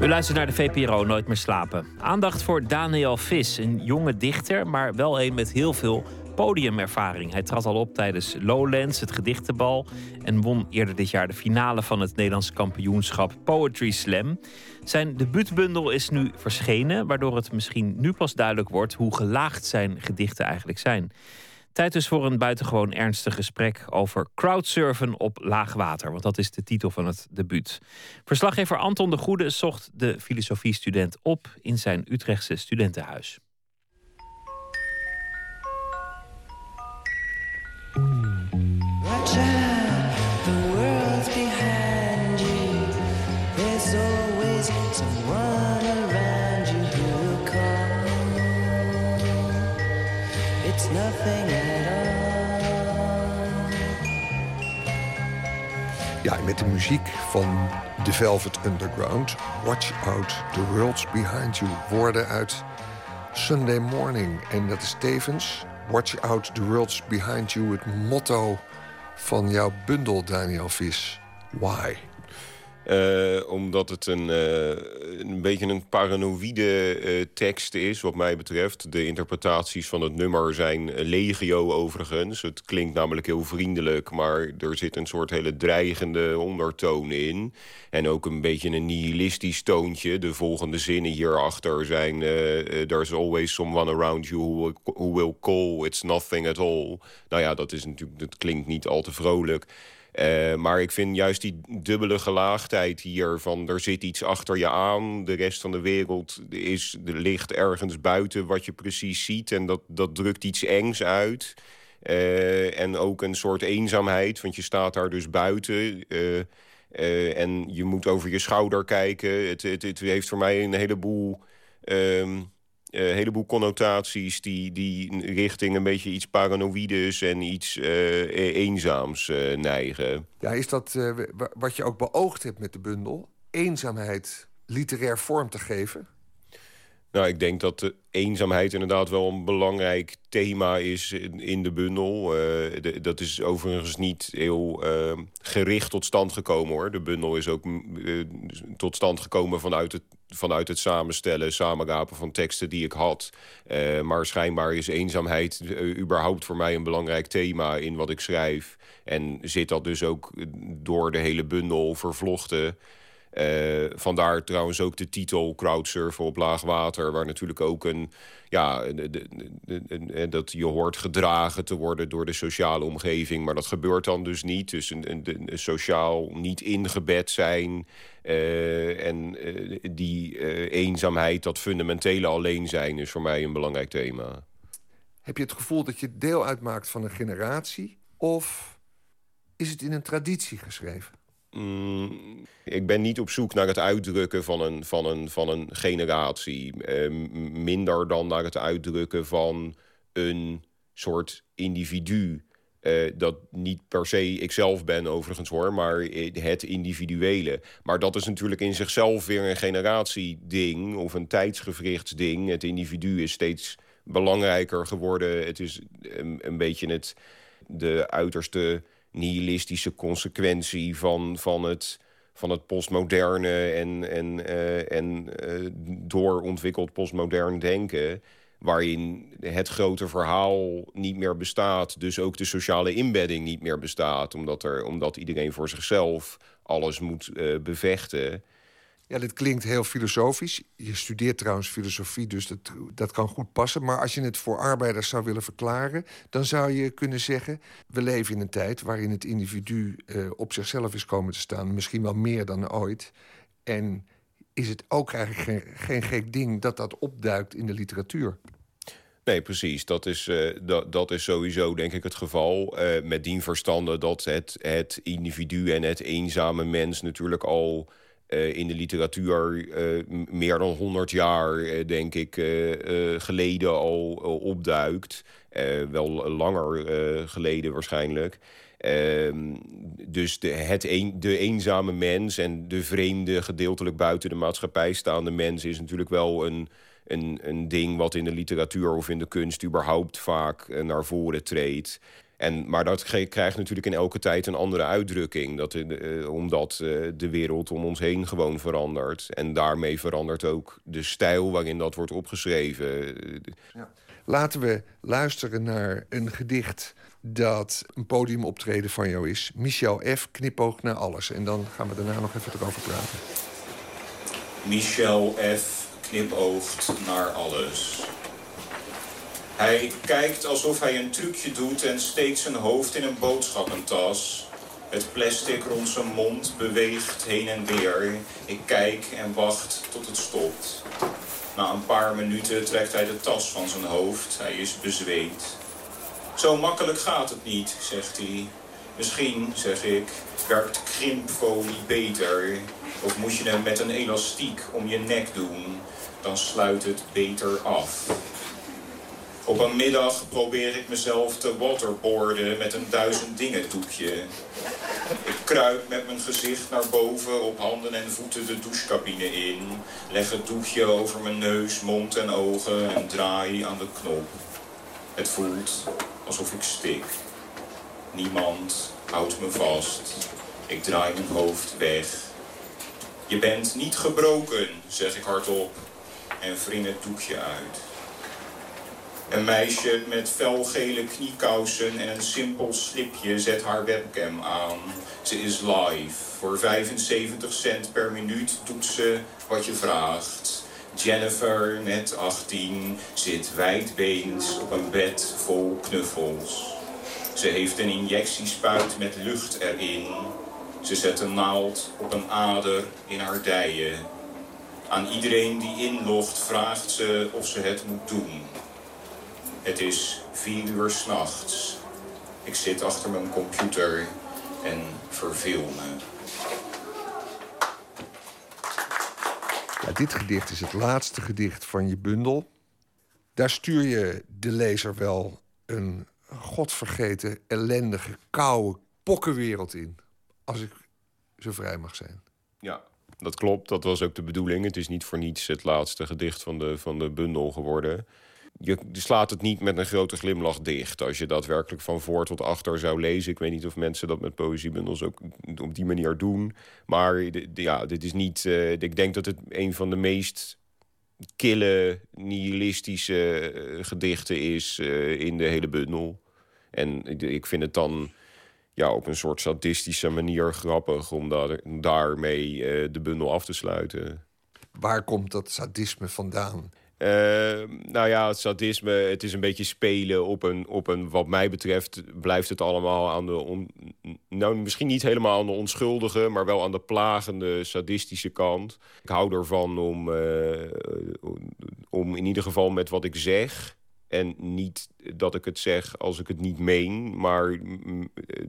U luistert naar de VPRO Nooit meer slapen. Aandacht voor Daniel Vis, een jonge dichter, maar wel een met heel veel podiumervaring. Hij trad al op tijdens Lowlands, het gedichtenbal, en won eerder dit jaar de finale van het Nederlandse kampioenschap Poetry Slam. Zijn debuutbundel is nu verschenen, waardoor het misschien nu pas duidelijk wordt hoe gelaagd zijn gedichten eigenlijk zijn. Tijd dus voor een buitengewoon ernstig gesprek over crowdsurfen op laag water. Want dat is de titel van het debuut. Verslaggever Anton de Goede zocht de filosofiestudent op in zijn Utrechtse studentenhuis. Ja, met de muziek van The Velvet Underground. Watch out, the world's behind you. Woorden uit Sunday Morning. En dat is tevens Watch out, the world's behind you. Het motto van jouw bundel, Daniel Vis. Why? Uh, omdat het een, uh, een beetje een paranoïde uh, tekst is, wat mij betreft. De interpretaties van het nummer zijn legio overigens. Het klinkt namelijk heel vriendelijk, maar er zit een soort hele dreigende ondertoon in. En ook een beetje een nihilistisch toontje. De volgende zinnen hierachter zijn... There's always someone around you who will, who will call, it's nothing at all. Nou ja, dat, is natuurlijk, dat klinkt niet al te vrolijk. Uh, maar ik vind juist die dubbele gelaagdheid hier... van er zit iets achter je aan, de rest van de wereld is, ligt ergens buiten wat je precies ziet... en dat, dat drukt iets engs uit. Uh, en ook een soort eenzaamheid, want je staat daar dus buiten... Uh, en je moet over je schouder kijken. Het, het, het heeft voor mij een heleboel... Um, een uh, heleboel connotaties die, die richting een beetje iets paranoïdes en iets uh, eenzaams uh, neigen. Ja, is dat wat je ook beoogd hebt met de bundel? Eenzaamheid literair vorm te geven? Nou, ik denk dat de eenzaamheid inderdaad wel een belangrijk thema is in de bundel. De, dat is overigens niet heel gericht tot stand gekomen hoor. De bundel is ook tot stand gekomen vanuit het vanuit het samenstellen, samenrapen van teksten die ik had. Uh, maar schijnbaar is eenzaamheid uh, überhaupt voor mij een belangrijk thema in wat ik schrijf. En zit dat dus ook door de hele bundel vervlochten. Uh, vandaar trouwens ook de titel Crowdsurfen op laag water... waar natuurlijk ook een... Ja, de, dat je hoort gedragen te worden door de sociale omgeving... maar dat gebeurt dan dus niet. Dus een, sociaal niet ingebed zijn... Uh, en die eenzaamheid, dat fundamentele alleen zijn... is voor mij een belangrijk thema. Heb je het gevoel dat je deel uitmaakt van een generatie... of is het in een traditie geschreven? Mm, ik ben niet op zoek naar het uitdrukken van een, van een, van een generatie. Uh, minder dan naar het uitdrukken van een soort individu. Uh, dat niet per se ikzelf ben overigens hoor, maar het individuele. Maar dat is natuurlijk in zichzelf weer een generatieding of een tijdsgewrichtsding. Het individu is steeds belangrijker geworden. Het is een, een beetje het, de uiterste nihilistische consequentie van, van, het, van het postmoderne en, en, uh, en uh, doorontwikkeld postmodern denken. Waarin het grote verhaal niet meer bestaat. Dus ook de sociale inbedding niet meer bestaat. Omdat, er, omdat iedereen voor zichzelf alles moet uh, bevechten. Ja, dit klinkt heel filosofisch. Je studeert trouwens filosofie, dus dat, dat kan goed passen. Maar als je het voor arbeiders zou willen verklaren... dan zou je kunnen zeggen... we leven in een tijd waarin het individu uh, op zichzelf is komen te staan. Misschien wel meer dan ooit. En is het ook eigenlijk geen, geen gek ding dat dat opduikt in de literatuur? Nee, precies. Dat is, uh, dat, dat is sowieso denk ik het geval. Uh, met dien verstande dat het, het individu en het eenzame mens natuurlijk al eh, in de literatuur m- meer dan 100 jaar, eh, denk ik, geleden al opduikt. Wel langer geleden waarschijnlijk. Ehm, dus de, het een, de eenzame mens en de vreemde, gedeeltelijk buiten de maatschappij staande mens is natuurlijk wel een, een, een ding wat in de literatuur of in de kunst überhaupt vaak naar voren treedt. En, maar dat krijgt natuurlijk in elke tijd een andere uitdrukking. Dat, eh, omdat eh, de wereld om ons heen gewoon verandert. En daarmee verandert ook de stijl waarin dat wordt opgeschreven. Laten we luisteren naar een gedicht dat een podiumoptreden van jou is. Michel F. knipoog naar alles. En dan gaan we daarna nog even erover praten. Michel F. knipoogt naar alles. Hij kijkt alsof hij een trucje doet en steekt zijn hoofd in een boodschappentas. Het plastic rond zijn mond beweegt heen en weer. Ik kijk en wacht tot het stopt. Na een paar minuten trekt hij de tas van zijn hoofd. Hij is bezweet. Zo makkelijk gaat het niet, zegt hij. Misschien, zeg ik, werkt krimpfolie beter. Of moet je hem met een elastiek om je nek doen. Dan sluit het beter af. Op een middag probeer ik mezelf te waterboarden met een duizend dingen doekje. Ik kruip met mijn gezicht naar boven op handen en voeten de douchecabine in. Leg het doekje over mijn neus, mond en ogen en draai aan de knop. Het voelt alsof ik stik. Niemand houdt me vast. Ik draai mijn hoofd weg. Je bent niet gebroken, zeg ik hardop en wring het doekje uit. Een meisje met felgele kniekousen en een simpel slipje zet haar webcam aan. Ze is live. Voor 75 cent per minuut doet ze wat je vraagt. Jennifer, net 18, zit wijdbeens op een bed vol knuffels. Ze heeft een injectiespuit met lucht erin. Ze zet een naald op een ader in haar dijen. Aan iedereen die inlogt vraagt ze of ze het moet doen. Het is vier uur s'nachts. Ik zit achter mijn computer en verveel me. Ja, dit gedicht is het laatste gedicht van je bundel. Daar stuur je de lezer wel een godvergeten, ellendige, koude pokkenwereld in. Als ik zo vrij mag zijn. Ja, dat klopt. Dat was ook de bedoeling. Het is niet voor niets het laatste gedicht van de, van de bundel geworden. Je slaat het niet met een grote glimlach dicht. Als je daadwerkelijk van voor tot achter zou lezen. Ik weet niet of mensen dat met poëziebundels ook op die manier doen. Maar ja, dit is niet. eh, ik denk dat het een van de meest kille, nihilistische eh, gedichten is eh, in de hele bundel. En ik- vind het dan ja, op een soort sadistische manier grappig om daar, daarmee de bundel af te sluiten. Waar komt dat sadisme vandaan? Eh, nou ja, het sadisme, het is een beetje spelen op een, op een... wat mij betreft blijft het allemaal aan de... Nou, misschien niet helemaal aan de onschuldige... maar wel aan de plagende, sadistische kant. Ik hou ervan om, eh, om in ieder geval met wat ik zeg... en niet dat ik het zeg als ik het niet meen... maar mm, eh,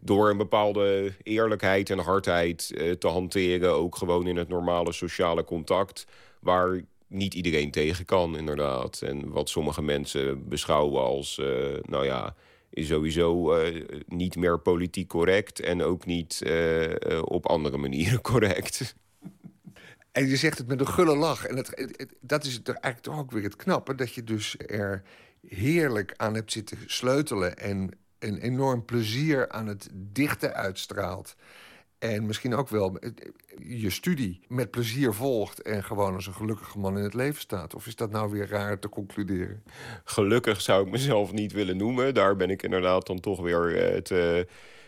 door een bepaalde eerlijkheid en hardheid eh, te hanteren... ook gewoon in het normale sociale contact... waar niet iedereen tegen kan, inderdaad. En wat sommige mensen beschouwen als, eh, nou ja, is sowieso eh, niet meer politiek correct en ook niet eh, op andere manieren correct. En je zegt het met een gulle lach. En het, dat is er eigenlijk toch ook weer het knappe... dat je dus er heerlijk aan hebt zitten sleutelen... en een enorm plezier aan het dichten uitstraalt. En misschien ook wel eh, je studie met plezier volgt... en gewoon als een gelukkige man in het leven staat. Of is dat nou weer raar te concluderen? Gelukkig zou ik mezelf niet willen noemen. Daar ben ik inderdaad dan toch weer eh, te,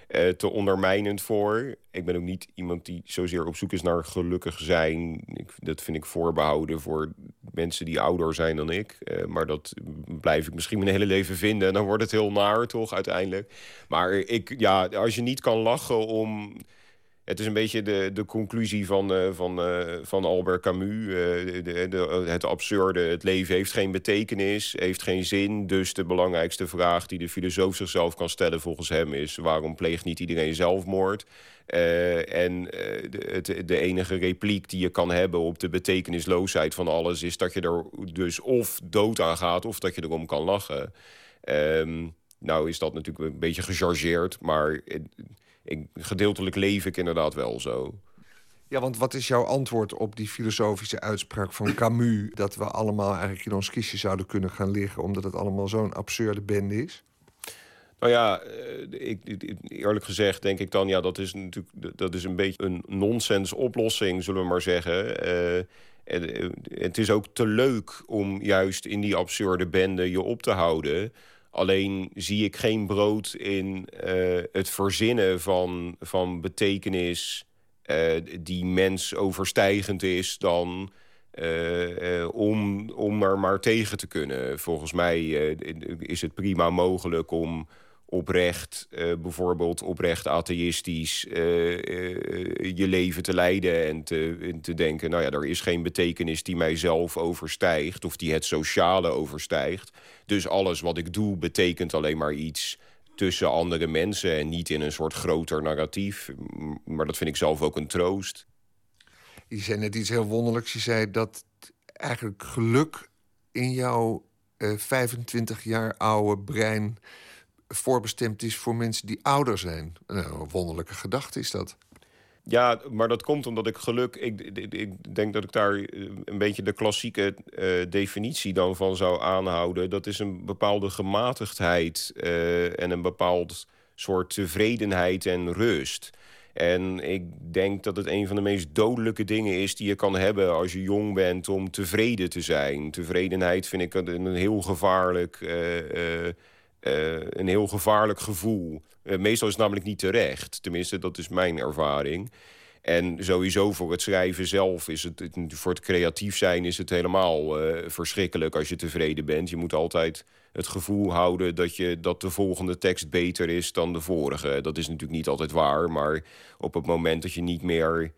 eh, te ondermijnend voor. Ik ben ook niet iemand die zozeer op zoek is naar gelukkig zijn. Dat vind ik voorbehouden voor mensen die ouder zijn dan ik. Maar dat blijf ik misschien mijn hele leven vinden. En dan wordt het heel naar, toch, uiteindelijk. Maar ik, ja, als je niet kan lachen om Het is een beetje de, de conclusie van, eh, van, eh, van Albert Camus. eh, de, het absurde, het leven heeft geen betekenis, heeft geen zin. Dus de belangrijkste vraag die de filosoof zichzelf kan stellen volgens hem is... waarom pleegt niet iedereen zelfmoord? En de, de enige repliek die je kan hebben op de betekenisloosheid van alles... is dat je er dus of dood aan gaat of dat je erom kan lachen. Ehm, nou is dat natuurlijk een beetje gechargeerd, maar ik, gedeeltelijk leef ik inderdaad wel zo. Ja, want wat is jouw antwoord op die filosofische uitspraak van Camus... dat we allemaal eigenlijk in ons kistje zouden kunnen gaan liggen... omdat het allemaal zo'n absurde bende is? Nou ja, eh, ik, eerlijk gezegd denk ik dan... ja, dat is natuurlijk dat is een beetje een nonsens oplossing, zullen we maar zeggen. En, eh, het is ook te leuk om juist in die absurde bende je op te houden... Alleen zie ik geen brood in eh, het verzinnen van, van betekenis... eh, die mensoverstijgend is dan... eh, om, om er maar tegen te kunnen. Volgens mij is het prima mogelijk om oprecht, eh, bijvoorbeeld oprecht atheïstisch... eh, eh, je leven te leiden en te, te denken... nou ja, er is geen betekenis die mijzelf overstijgt... of die het sociale overstijgt. Dus alles wat ik doe betekent alleen maar iets tussen andere mensen... en niet in een soort groter narratief. Maar dat vind ik zelf ook een troost. Je zei net iets heel wonderlijks. Je zei dat eigenlijk geluk in jouw eh 25 jaar oude brein voorbestemd is voor mensen die ouder zijn. Nou, een wonderlijke gedachte is dat. Ja, maar dat komt omdat ik geluk... Ik, ik, denk dat ik daar eh, een beetje de klassieke eh, definitie dan van zou aanhouden. Dat is een bepaalde gematigdheid eh, en een bepaald soort tevredenheid en rust. En ik denk dat het een van de meest dodelijke dingen is die je kan hebben als je jong bent om tevreden te zijn. Tevredenheid vind ik een, heel gevaarlijk, eh, een heel gevaarlijk gevoel. Eh, meestal is het namelijk niet terecht. Tenminste, dat is mijn ervaring. En sowieso voor het schrijven zelf is het, het- voor het creatief zijn is het helemaal eh, verschrikkelijk als je tevreden bent. Je moet altijd het gevoel houden dat, je, dat de volgende tekst beter is dan de vorige. Dat is natuurlijk niet altijd waar, maar op het moment dat je niet meer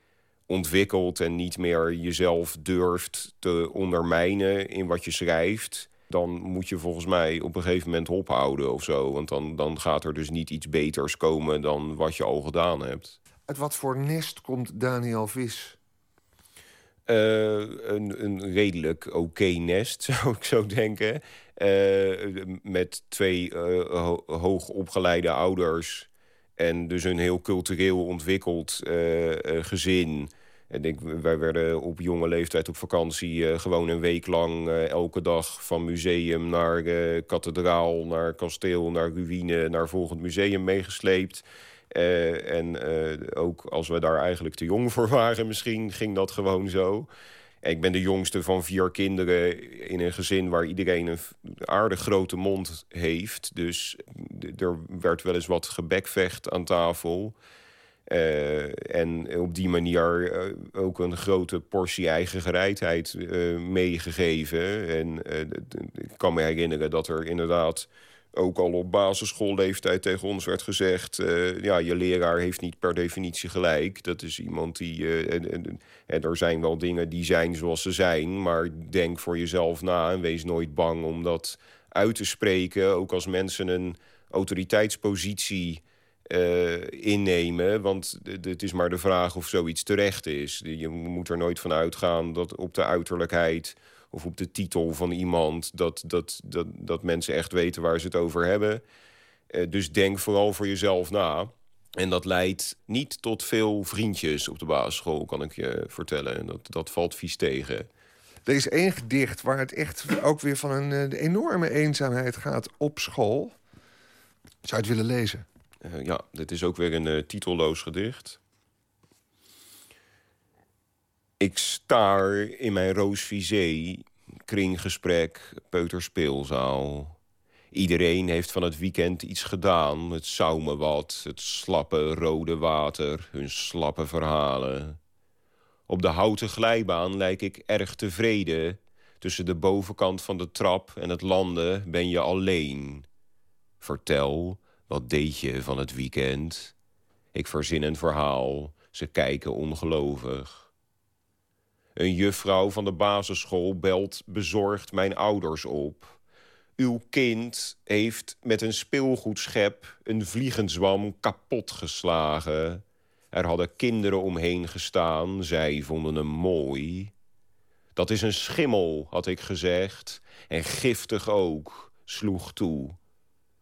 ontwikkelt en niet meer jezelf durft te ondermijnen in wat je schrijft, dan moet je volgens mij op een gegeven moment ophouden of zo. Want dan, dan gaat er dus niet iets beters komen dan wat je al gedaan hebt. Uit wat voor nest komt Daniel Vis? Eh, een, een redelijk oké nest, zou ik zo denken. Eh, met twee eh, ho- hoogopgeleide ouders. En dus een heel cultureel ontwikkeld gezin. En ik, wij werden op jonge leeftijd op vakantie eh, gewoon een week lang eh, elke dag van museum naar eh, kathedraal, naar kasteel, naar ruïne, naar volgend museum meegesleept. En ook als we daar eigenlijk te jong voor waren, misschien ging dat gewoon zo. Ik ben de jongste van vier kinderen in een gezin waar iedereen een aardig grote mond heeft. Dus er werd wel eens wat gebekvecht aan tafel. Eh, en op die manier eh, ook een grote portie eigen gereidheid eh, meegegeven. En ik kan me herinneren dat er inderdaad ook al op basisschoolleeftijd tegen ons werd gezegd... ja, je leraar heeft niet per definitie gelijk. Dat is iemand die... en, en, en er zijn wel dingen die zijn zoals ze zijn... maar denk voor jezelf na en wees nooit bang om dat uit te spreken. Ook als mensen een autoriteitspositie eh, innemen. Want het is maar de vraag of zoiets terecht is. Je moet er nooit van uitgaan dat op de uiterlijkheid of op de titel van iemand... dat, dat, dat, dat mensen echt weten waar ze het over hebben. Eh, dus denk vooral voor jezelf na. En dat leidt niet tot veel vriendjes op de basisschool, kan ik je vertellen. En Dat, dat valt vies tegen. Er is één gedicht waar het echt ook weer van een eh, enorme eenzaamheid gaat op school. Zou je het willen lezen? Eh, ja, dit is ook weer een eh, titelloos gedicht. Ik staar in mijn roosvisé, kringgesprek, peuterspeelzaal. Iedereen heeft van het weekend iets gedaan. Het zou wat, het slappe rode water, hun slappe verhalen. Op de houten glijbaan lijk ik erg tevreden. Tussen de bovenkant van de trap en het landen ben je alleen. Vertel, wat deed je van het weekend? Ik verzin een verhaal, Ze kijken ongelovig. Een juffrouw van de basisschool belt bezorgd mijn ouders op. Uw kind heeft met een speelgoedschep een vliegenzwam kapotgeslagen. Er hadden kinderen omheen gestaan, zij vonden hem mooi. Dat is een schimmel, had ik gezegd, en giftig ook, sloeg toe.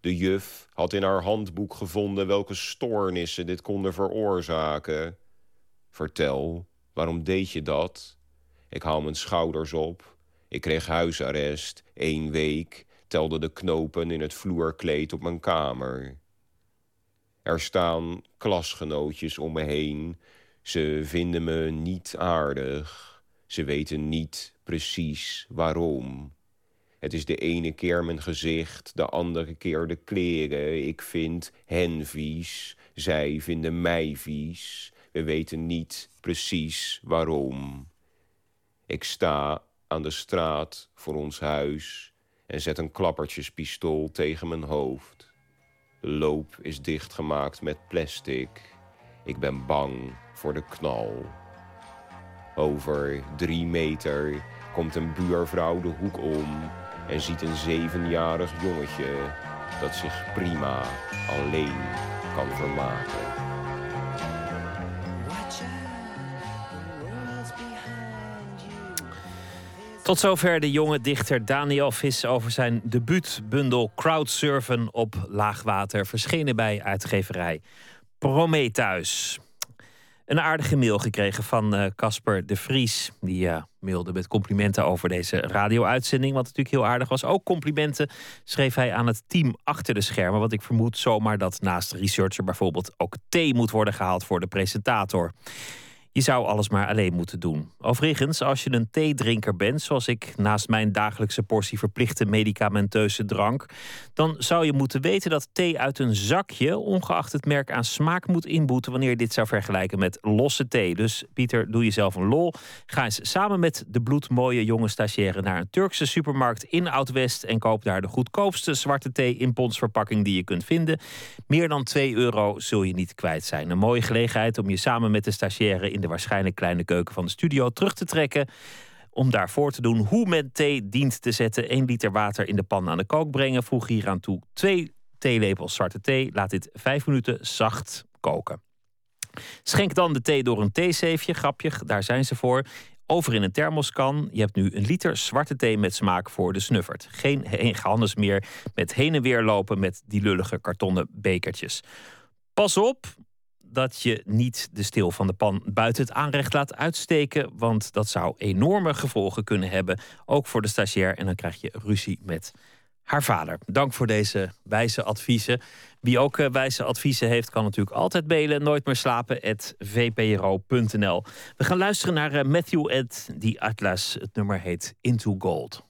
De juf had in haar handboek gevonden welke stoornissen dit konden veroorzaken. Vertel, waarom deed je dat? Ik haal mijn schouders op. Ik kreeg huisarrest, één week, telde de knopen in het vloerkleed op mijn kamer. Er staan klasgenootjes om me heen. Ze vinden me niet aardig. Ze weten niet precies waarom. Het is de ene keer mijn gezicht, de andere keer de kleren. Ik vind hen vies, zij vinden mij vies. We weten niet precies waarom. Ik sta aan de straat voor ons huis en zet een klappertjespistool tegen mijn hoofd. De loop is dichtgemaakt met plastic. Ik ben bang voor de knal. Over drie meter komt een buurvrouw de hoek om en ziet een zevenjarig jongetje dat zich prima alleen kan vermaken. Tot zover de jonge dichter Daniel Vis over zijn debuutbundel Crowdsurfen op laagwater, verschenen bij uitgeverij Prometheus. Een aardige mail gekregen van eh, Casper de Vries. Die eh, mailde met complimenten over deze radio-uitzending. Wat natuurlijk heel aardig was. Ook complimenten schreef hij aan het team achter de schermen. Want ik vermoed zomaar dat naast researcher bijvoorbeeld ook thee moet worden gehaald voor de presentator. Je zou alles maar alleen moeten doen. Overigens, als je een theedrinker bent, zoals ik naast mijn dagelijkse portie verplichte medicamenteuze drank, dan zou je moeten weten dat thee uit een zakje, ongeacht het merk, aan smaak moet inboeten wanneer je dit zou vergelijken met losse thee. Dus Pieter, doe jezelf een lol. Ga eens samen met de bloedmooie jonge stagiaire naar een Turkse supermarkt in Oud-West en koop daar de goedkoopste zwarte thee in pondsverpakking die je kunt vinden. Meer dan 2 euro zul je niet kwijt zijn. Een mooie gelegenheid om je samen met de stagiaire in de waarschijnlijk kleine keuken van de studio terug te trekken. Om daarvoor te doen hoe men thee dient te zetten. 1 liter water in de pan aan de kook brengen. Voeg hier aan toe 2 theelepels zwarte thee. Laat dit 5 minuten zacht koken. Schenk dan de thee door een theezeefje, grapje, daar zijn ze voor. Over in een thermoskan. Je hebt nu een liter zwarte thee met smaak voor de snuffert. Geen gehannes meer met heen en weer lopen met die lullige kartonnen bekertjes. Pas op dat je niet de steel van de pan buiten het aanrecht laat uitsteken. Want dat zou enorme gevolgen kunnen hebben. Ook voor de stagiair. En dan krijg je ruzie met haar vader. Dank voor deze wijze adviezen. Wie ook eh, wijze adviezen heeft, kan natuurlijk altijd mailen. Nooit meer slapen, vpro.nl. We gaan luisteren naar eh, Matthew Ed, die Atlas. Het nummer heet Into Gold.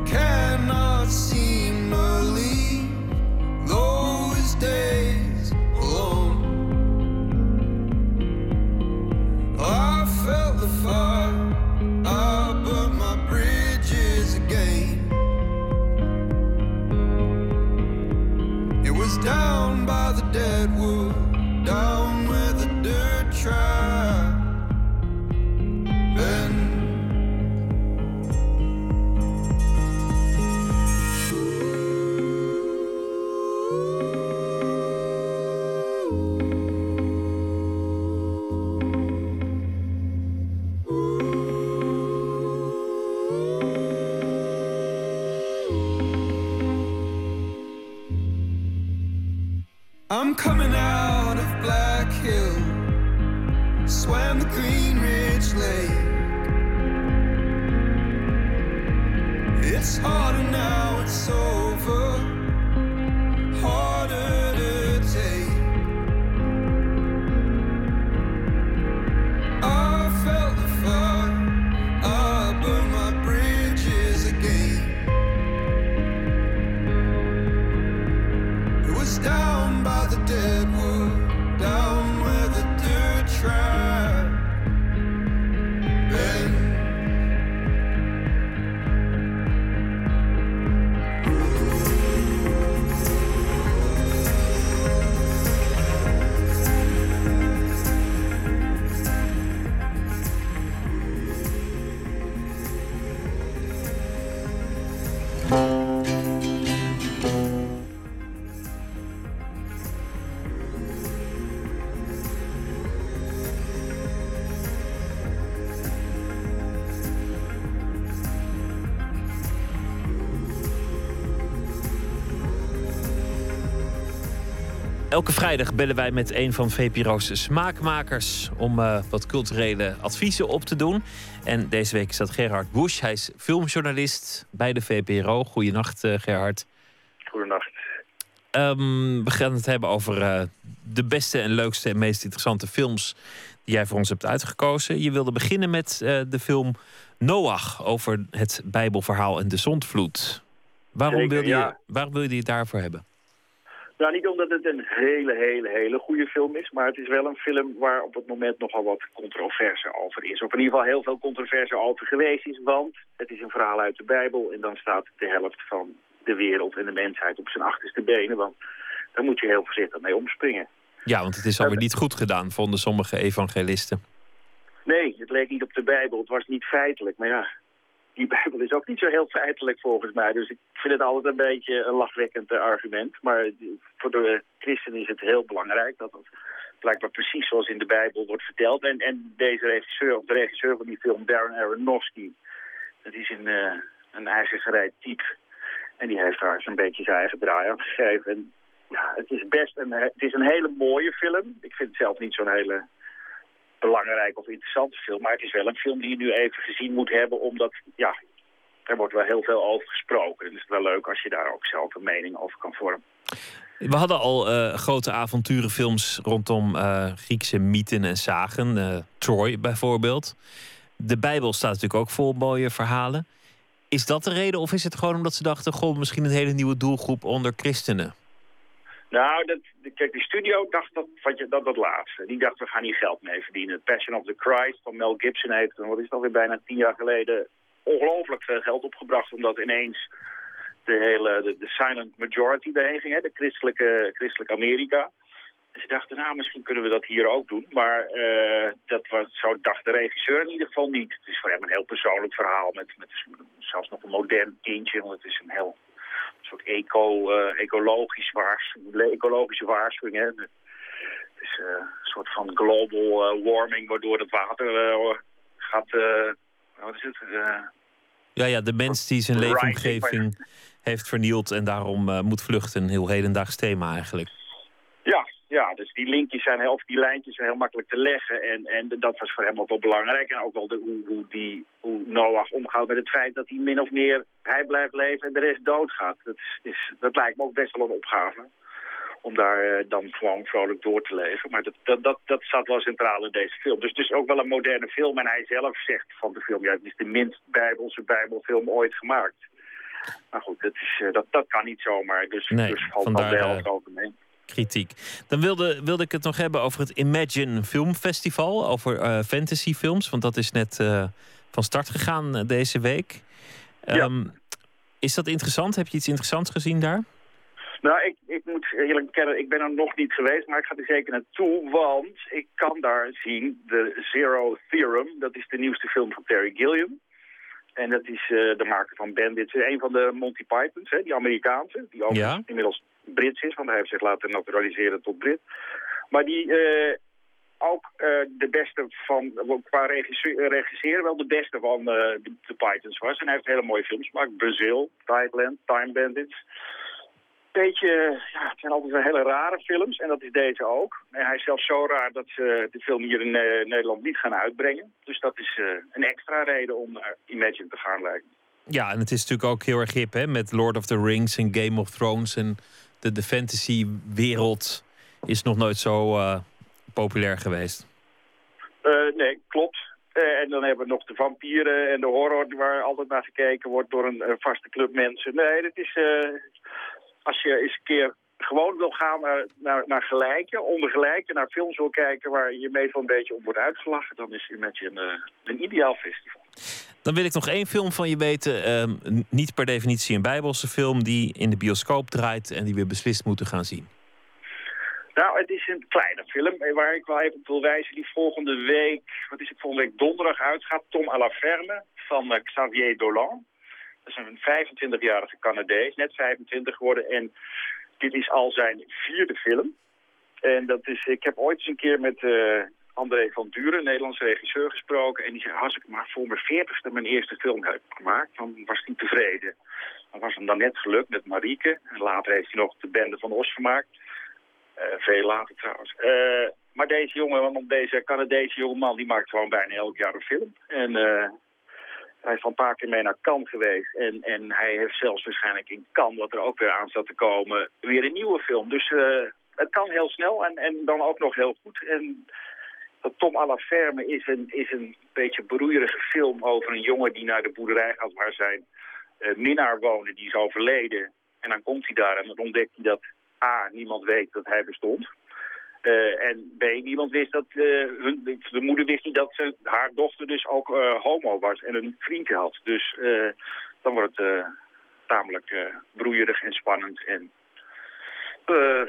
I cannot vrijdag bellen wij met een van VPRO's smaakmakers om eh, wat culturele adviezen op te doen. En deze week is dat Gerhard Busch. Hij is filmjournalist bij de VPRO. Goedenacht, eh, Gerhard. Goedenacht. Ehm, we gaan het hebben over eh, de beste en leukste en meest interessante films die jij voor ons hebt uitgekozen. Je wilde beginnen met de film Noach over het Bijbelverhaal en de zondvloed. Waarom Zeker, wilde, je, ja. waarom wilde je het daarvoor hebben? Nou, niet omdat het een hele, hele, hele goede film is, maar het is wel een film waar op het moment nogal wat controverse over is. Of in ieder geval heel veel controverse over geweest is, want het is een verhaal uit de Bijbel en dan staat de helft van de wereld en de mensheid op zijn achterste benen, want daar moet je heel voorzichtig mee omspringen. Ja, want het is alweer niet goed gedaan, vonden sommige evangelisten. Nee, het leek niet op de Bijbel, het was niet feitelijk, maar ja, die Bijbel is ook niet zo heel feitelijk volgens mij. Dus ik vind het altijd een beetje een lachwekkend eh, argument. Maar voor de christenen is het heel belangrijk dat het blijkbaar precies zoals in de Bijbel wordt verteld. En, en deze regisseur, de regisseur van die film, Darren Aronofsky, dat is een, eh, een ijzergereid type. En die heeft daar zo'n beetje zijn eigen draai aan gegeven. En ja, het is best een, het is een hele mooie film. Ik vind het zelf niet zo'n hele belangrijk of interessante film. Maar het is wel een film die je nu even gezien moet hebben. Omdat, ja, er wordt wel heel veel over gesproken. En het is wel leuk als je daar ook zelf een mening over kan vormen. We hadden al eh, grote avonturenfilms rondom eh, Griekse mythen en zagen. eh, Troy bijvoorbeeld. De Bijbel staat natuurlijk ook vol mooie verhalen. Is dat de reden of is het gewoon omdat ze dachten... goh, misschien een hele nieuwe doelgroep onder christenen? Nou, dat, kijk, de studio dacht dat, je, dat dat laatste. Die dacht, we gaan hier geld mee verdienen. Passion of the Christ van Mel Gibson heeft, wat is het alweer bijna tien jaar geleden, ongelooflijk veel geld opgebracht. Omdat ineens de hele, de, silent majority daarheen hè, de christelijke, christelijke Amerika. En ze dachten, nou, misschien kunnen we dat hier ook doen. Maar eh, dat was, zo dacht de regisseur in ieder geval niet. Het is voor hem een heel persoonlijk verhaal met, met zelfs nog een modern tintje. Want het is een heel soort eco, ecologisch waars, ecologische waarschuwing. Hè. Het is eh, een soort van global eh, warming, waardoor het water eh, gaat... wat is het? Ja, ja, de mens die zijn leefomgeving heeft vernield... en daarom moet vluchten. Een heel hedendaags thema eigenlijk. Ja, ja, dus die linkjes zijn heel, of die lijntjes zijn heel makkelijk te leggen. En, en dat was voor hem ook wel belangrijk. En ook wel de, hoe, hoe, die, hoe Noach omgaat met het feit dat hij min of meer hij blijft leven en de rest doodgaat. Dat, is, dat lijkt me ook best wel een opgave. Om daar eh, dan gewoon vrolijk door te leven. Maar dat, dat, dat, dat staat wel centraal in deze film. Dus het is ook wel een moderne film. En hij zelf zegt van de film, ja, het is de minst bijbelse bijbelfilm ooit gemaakt. Maar goed, dat, is, eh, dat, dat kan niet zomaar. Dus, Nee, dus valt vandaar, eh, helft over mee. Kritiek. Dan wilde, wilde ik het nog hebben over het Imagine Film Festival. Over eh, fantasyfilms. Want dat is net eh, van start gegaan eh, deze week. Ehm, Is dat interessant? Heb je iets interessants gezien daar? Nou, ik, ik moet eerlijk bekennen, ik ben er nog niet geweest, maar ik ga er zeker naartoe, want ik kan daar zien de Zero Theorem. Dat is de nieuwste film van Terry Gilliam. En dat is de maker van Bandits. Een van de Monty Pythons, hè, die Amerikaanse, die ook Ja. inmiddels Brits is, want hij heeft zich laten naturaliseren tot Brit. Maar die eh, ook eh, de beste van, qua regisseren, wel de beste van eh, de, de Pythons was. En hij heeft hele mooie films gemaakt. Brazil, Thailand, Time Bandits beetje, ja, het zijn altijd wel hele rare films en dat is deze ook. En hij is zelfs zo raar dat ze de film hier in Nederland niet gaan uitbrengen. Dus dat is een extra reden om Imagine te gaan lijken. Ja, en het is natuurlijk ook heel erg hip, hè? Met Lord of the Rings en Game of Thrones. En de, de fantasy-wereld is nog nooit zo eh, populair geweest. Eh, nee, klopt. Eh, en dan hebben we nog de vampieren en de horror waar altijd naar gekeken wordt door een, vaste club mensen. Nee, dat is... als je eens een keer gewoon wil gaan naar, naar, naar gelijke, onder naar films wil kijken waar je meestal een beetje op wordt uitgelachen, dan is Imagine een ideaal festival. Dan wil ik nog één film van je weten. ehm, niet per definitie een Bijbelse film die in de bioscoop draait en die we beslist moeten gaan zien. Nou, het is een kleine film eh, waar ik wel even op wil wijzen die volgende week, wat is het, volgende week donderdag uitgaat. Tom à la ferme van eh, Xavier Dolan. Dat is een 25-jarige Canadees, net 25 geworden. En dit is al zijn vierde film. En dat is, ik heb ooit eens een keer met eh, André van Duren, Nederlandse regisseur, gesproken. En die zei, als ik maar voor mijn veertigste mijn eerste film heb gemaakt, dan was hij tevreden. Dat was hem dan net gelukt met Marieke. En later heeft hij nog de Bende van Os gemaakt. Eh, veel later trouwens. Eh, maar deze jongen, deze Canadese jongeman, die maakt gewoon bijna elk jaar een film. En eh, hij is al een paar keer mee naar Cannes geweest. En, en hij heeft zelfs waarschijnlijk in Cannes, wat er ook weer aan staat te komen, weer een nieuwe film. Dus het kan heel snel en, en dan ook nog heel goed. En Tom à la Ferme is een, is een beetje broeierige film over een jongen die naar de boerderij gaat waar zijn eh, minnaar woonde. Die is overleden. En dan komt hij daar en dan ontdekt hij dat A, niemand weet dat hij bestond. Eh, en B, niemand wist dat, eh, hun, de, de moeder wist niet dat ze, haar dochter dus ook homo was en een vriendje had. Dus dan wordt het tamelijk broeierig en spannend en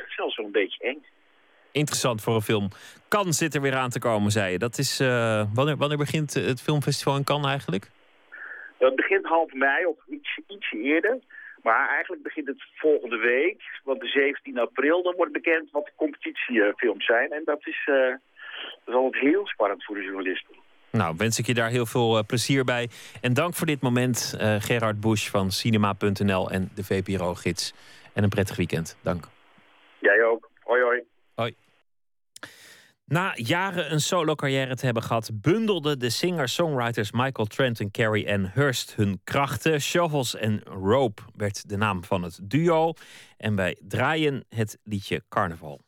zelfs wel een beetje eng. Interessant voor een film. Kan zit er weer aan te komen, zei je. Dat is, eh, wanneer, wanneer begint het filmfestival in Cannes eigenlijk? Het begint half mei of iets, ietsje eerder. Maar eigenlijk begint het volgende week, want de 17 april, dan wordt bekend wat de competitiefilms zijn. En dat is, eh, dat is altijd heel spannend voor de journalisten. Nou, wens ik je daar heel veel eh, plezier bij. En dank voor dit moment, eh, Gerard Busch van Cinema.nl en de VPRO-gids. En een prettig weekend. Dank. Jij ook. Hoi. Na jaren een solo-carrière te hebben gehad, bundelden de singer-songwriters Michael Trent en Carrie Ann Hurst hun krachten. Shovels en Rope werd de naam van het duo. En wij draaien het liedje Carnaval.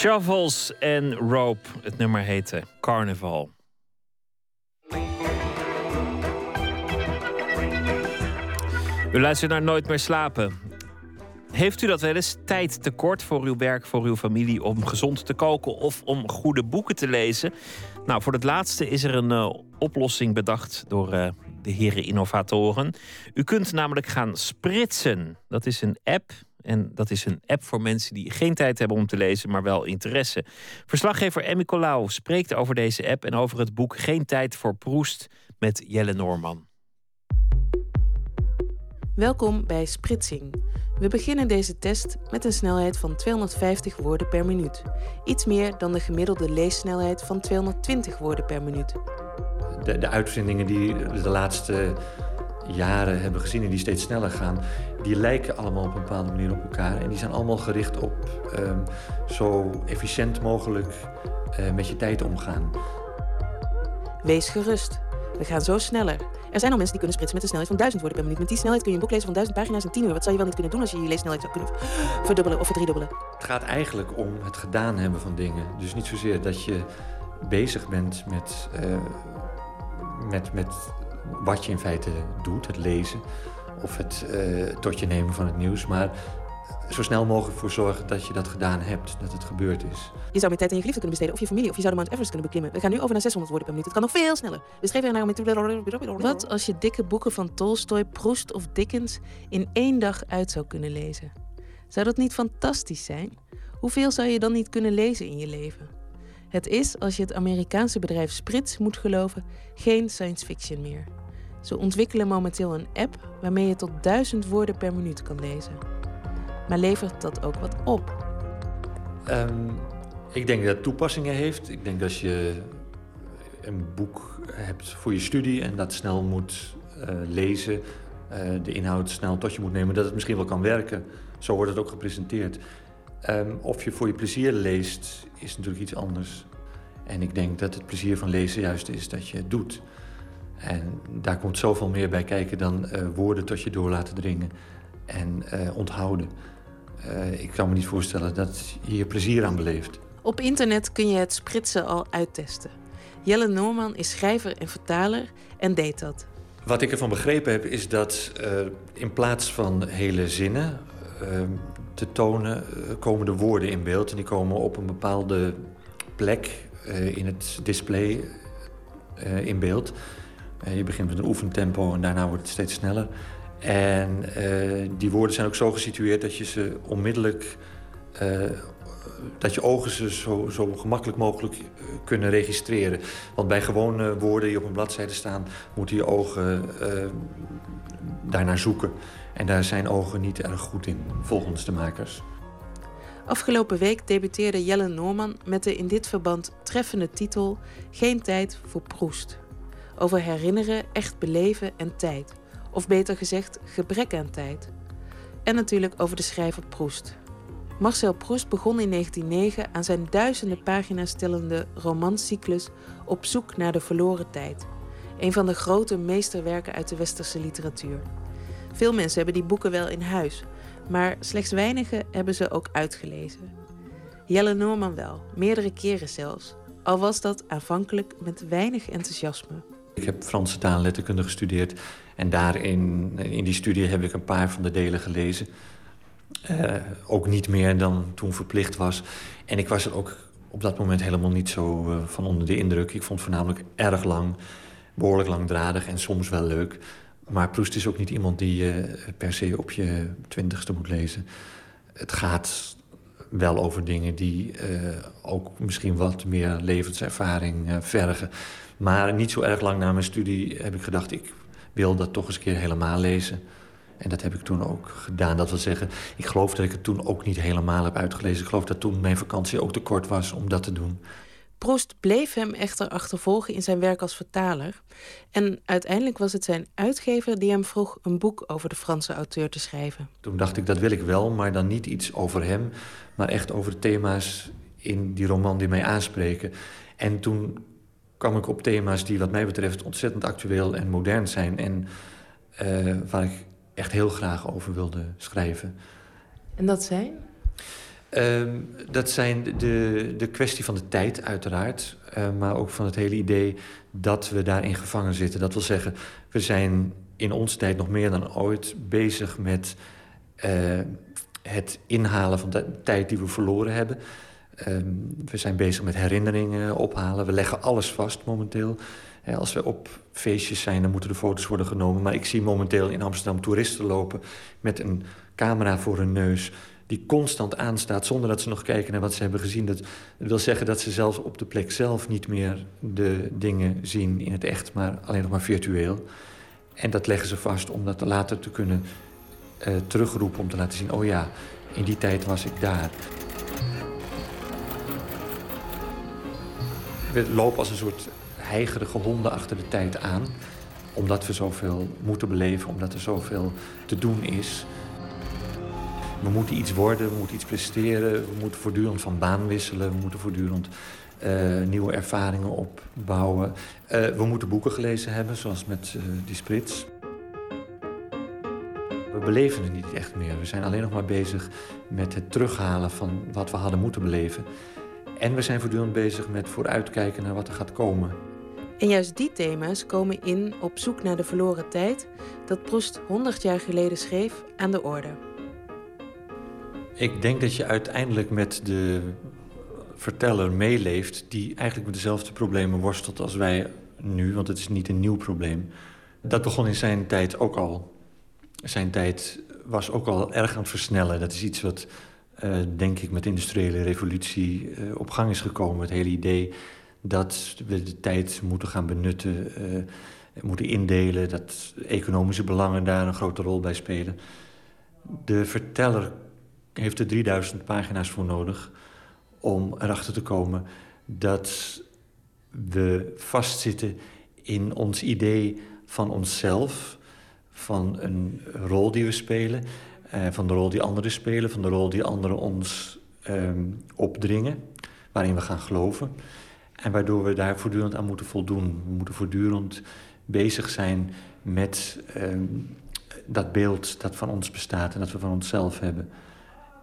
Shovels en Rope. Het nummer heette Carnival. U luistert naar Nooit meer slapen. Heeft u dat wel eens tijd tekort voor uw werk, voor uw familie, om gezond te koken of om goede boeken te lezen? Nou, voor het laatste is er een eh, oplossing bedacht door eh, de heren innovatoren. U kunt namelijk gaan spritsen. Dat is een app. En dat is een app voor mensen die geen tijd hebben om te lezen, maar wel interesse. Verslaggever Emmy Colau spreekt over deze app en over het boek Geen tijd voor Proest met Jelle Noorman. Welkom bij Spritsing. We beginnen deze test met een snelheid van 250 woorden per minuut. Iets meer dan de gemiddelde leessnelheid van 220 woorden per minuut. De, de uitvindingen die we de laatste jaren hebben gezien en die steeds sneller gaan, die lijken allemaal op een bepaalde manier op elkaar. En die zijn allemaal gericht op ehm, zo efficiënt mogelijk eh, met je tijd omgaan. Wees gerust. We gaan zo sneller. Er zijn al mensen die kunnen spritsen met een snelheid van 1000 woorden per minuut. Met die snelheid kun je een boek lezen van 1000 pagina's in 10 uur. Wat zou je wel niet kunnen doen als je je leessnelheid zou kunnen verdubbelen of verdriedubbelen? Het gaat eigenlijk om het gedaan hebben van dingen. Dus niet zozeer dat je bezig bent met, eh, met, met wat je in feite doet, het lezen of het eh, tot je nemen van het nieuws, maar zo snel mogelijk voor zorgen dat je dat gedaan hebt, dat het gebeurd is. Je zou meer tijd aan je geliefde kunnen besteden of je familie of je zou de Mount Everest kunnen beklimmen. We gaan nu over naar 600 woorden per minuut. Het kan nog veel sneller. We schrijven er nou met... Wat als je dikke boeken van Tolstoy, Proust of Dickens in één dag uit zou kunnen lezen? Zou dat niet fantastisch zijn? Hoeveel zou je dan niet kunnen lezen in je leven? Het is, als je het Amerikaanse bedrijf Sprits moet geloven, geen science fiction meer. Ze ontwikkelen momenteel een app waarmee je tot duizend woorden per minuut kan lezen. Maar levert dat ook wat op? Ehm, ik denk dat het toepassingen heeft. Ik denk dat je een boek hebt voor je studie en dat snel moet eh, lezen, eh, de inhoud snel tot je moet nemen, dat het misschien wel kan werken. Zo wordt het ook gepresenteerd. Ehm, of je voor je plezier leest, is natuurlijk iets anders. En ik denk dat het plezier van lezen juist is dat je het doet. En daar komt zoveel meer bij kijken dan eh, woorden tot je door laten dringen en eh, onthouden. Eh, ik kan me niet voorstellen dat je hier plezier aan beleeft. Op internet kun je het spritsen al uittesten. Jelle Noorman is schrijver en vertaler en deed dat. Wat ik ervan begrepen heb, is dat in plaats van hele zinnen te tonen, komen de woorden in beeld. En die komen op een bepaalde plek in het display in beeld. Eh, je begint met een oefentempo en daarna wordt het steeds sneller. En eh, die woorden zijn ook zo gesitueerd dat je ze onmiddellijk. eh, dat je ogen ze zo, zo gemakkelijk mogelijk kunnen registreren. Want bij gewone woorden die op een bladzijde staan, moeten je ogen eh, daarnaar zoeken. En daar zijn ogen niet erg goed in, volgens de makers. Afgelopen week debuteerde Jelle Noorman met de in dit verband treffende titel Geen tijd voor Proest. Over herinneren, echt beleven en tijd. Of beter gezegd, gebrek aan tijd. En natuurlijk over de schrijver Proest. Marcel Proust begon in 1909 aan zijn duizenden pagina's tellende romancyclus Op zoek naar de verloren tijd. Een van de grote meesterwerken uit de westerse literatuur. Veel mensen hebben die boeken wel in huis, maar slechts weinigen hebben ze ook uitgelezen. Jelle Noorman wel, meerdere keren zelfs, al was dat aanvankelijk met weinig enthousiasme. Ik heb Franse taal en letterkunde gestudeerd. En daarin, in die studie heb ik een paar van de delen gelezen. Eh, ook niet meer dan toen verplicht was. En ik was er ook op dat moment helemaal niet zo eh, van onder de indruk. Ik vond het voornamelijk erg lang, behoorlijk langdradig en soms wel leuk. Maar Proest is ook niet iemand die je per se op je twintigste moet lezen. Het gaat wel over dingen die eh, ook misschien wat meer levenservaring eh, vergen. Maar niet zo erg lang na mijn studie heb ik gedacht... ik wil dat toch eens een keer helemaal lezen. En dat heb ik toen ook gedaan. Dat wil zeggen, ik geloof dat ik het toen ook niet helemaal heb uitgelezen. Ik geloof dat toen mijn vakantie ook te kort was om dat te doen. Prost bleef hem echter achtervolgen in zijn werk als vertaler. En uiteindelijk was het zijn uitgever die hem vroeg een boek over de Franse auteur te schrijven. Toen dacht ik, dat wil ik wel, maar dan niet iets over hem... maar echt over de thema's in die roman die mij aanspreken. En toen kwam ik op thema's die wat mij betreft ontzettend actueel en modern zijn... en uh, waar ik echt heel graag over wilde schrijven. En dat zijn? Ehm, dat zijn de, de kwestie van de tijd, uiteraard. eh, maar ook van het hele idee dat we daarin gevangen zitten. Dat wil zeggen, we zijn in onze tijd nog meer dan ooit bezig met eh, het inhalen van de tijd die we verloren hebben. Ehm, we zijn bezig met herinneringen ophalen. We leggen alles vast momenteel. Als we op feestjes zijn, dan moeten de foto's worden genomen. Maar ik zie momenteel in Amsterdam toeristen lopen met een camera voor hun neus die constant aanstaat zonder dat ze nog kijken naar wat ze hebben gezien. Dat wil zeggen dat ze zelfs op de plek zelf niet meer de dingen zien in het echt, maar alleen nog maar virtueel. En dat leggen ze vast om dat later te kunnen eh, terugroepen, om te laten zien: oh ja, in die tijd was ik daar. We lopen als een soort heigerige honden achter de tijd aan, omdat we zoveel moeten beleven, omdat er zoveel te doen is. We moeten iets worden, we moeten iets presteren, we moeten voortdurend van baan wisselen, we moeten voortdurend eh, nieuwe ervaringen opbouwen. Eh, we moeten boeken gelezen hebben, zoals met eh, die sprits. We beleven het niet echt meer. We zijn alleen nog maar bezig met het terughalen van wat we hadden moeten beleven. En we zijn voortdurend bezig met vooruitkijken naar wat er gaat komen. En juist die thema's komen in op zoek naar de verloren tijd dat Proest 100 jaar geleden schreef aan de orde. Ik denk dat je uiteindelijk met de verteller meeleeft... die eigenlijk met dezelfde problemen worstelt als wij nu. Want het is niet een nieuw probleem. Dat begon in zijn tijd ook al. Zijn tijd was ook al erg aan het versnellen. Dat is iets wat, denk ik, met de industriële revolutie uh, op gang is gekomen. Het hele idee dat we de tijd moeten gaan benutten... Uh, moeten indelen, dat economische belangen daar een grote rol bij spelen. De verteller heeft er 3000 pagina's voor nodig om erachter te komen dat we vastzitten in ons idee van onszelf, van een rol die we spelen, eh, van de rol die anderen spelen, van de rol die anderen ons eh, opdringen, waarin we gaan geloven. En waardoor we daar voortdurend aan moeten voldoen. We moeten voortdurend bezig zijn met eh, dat beeld dat van ons bestaat en dat we van onszelf hebben.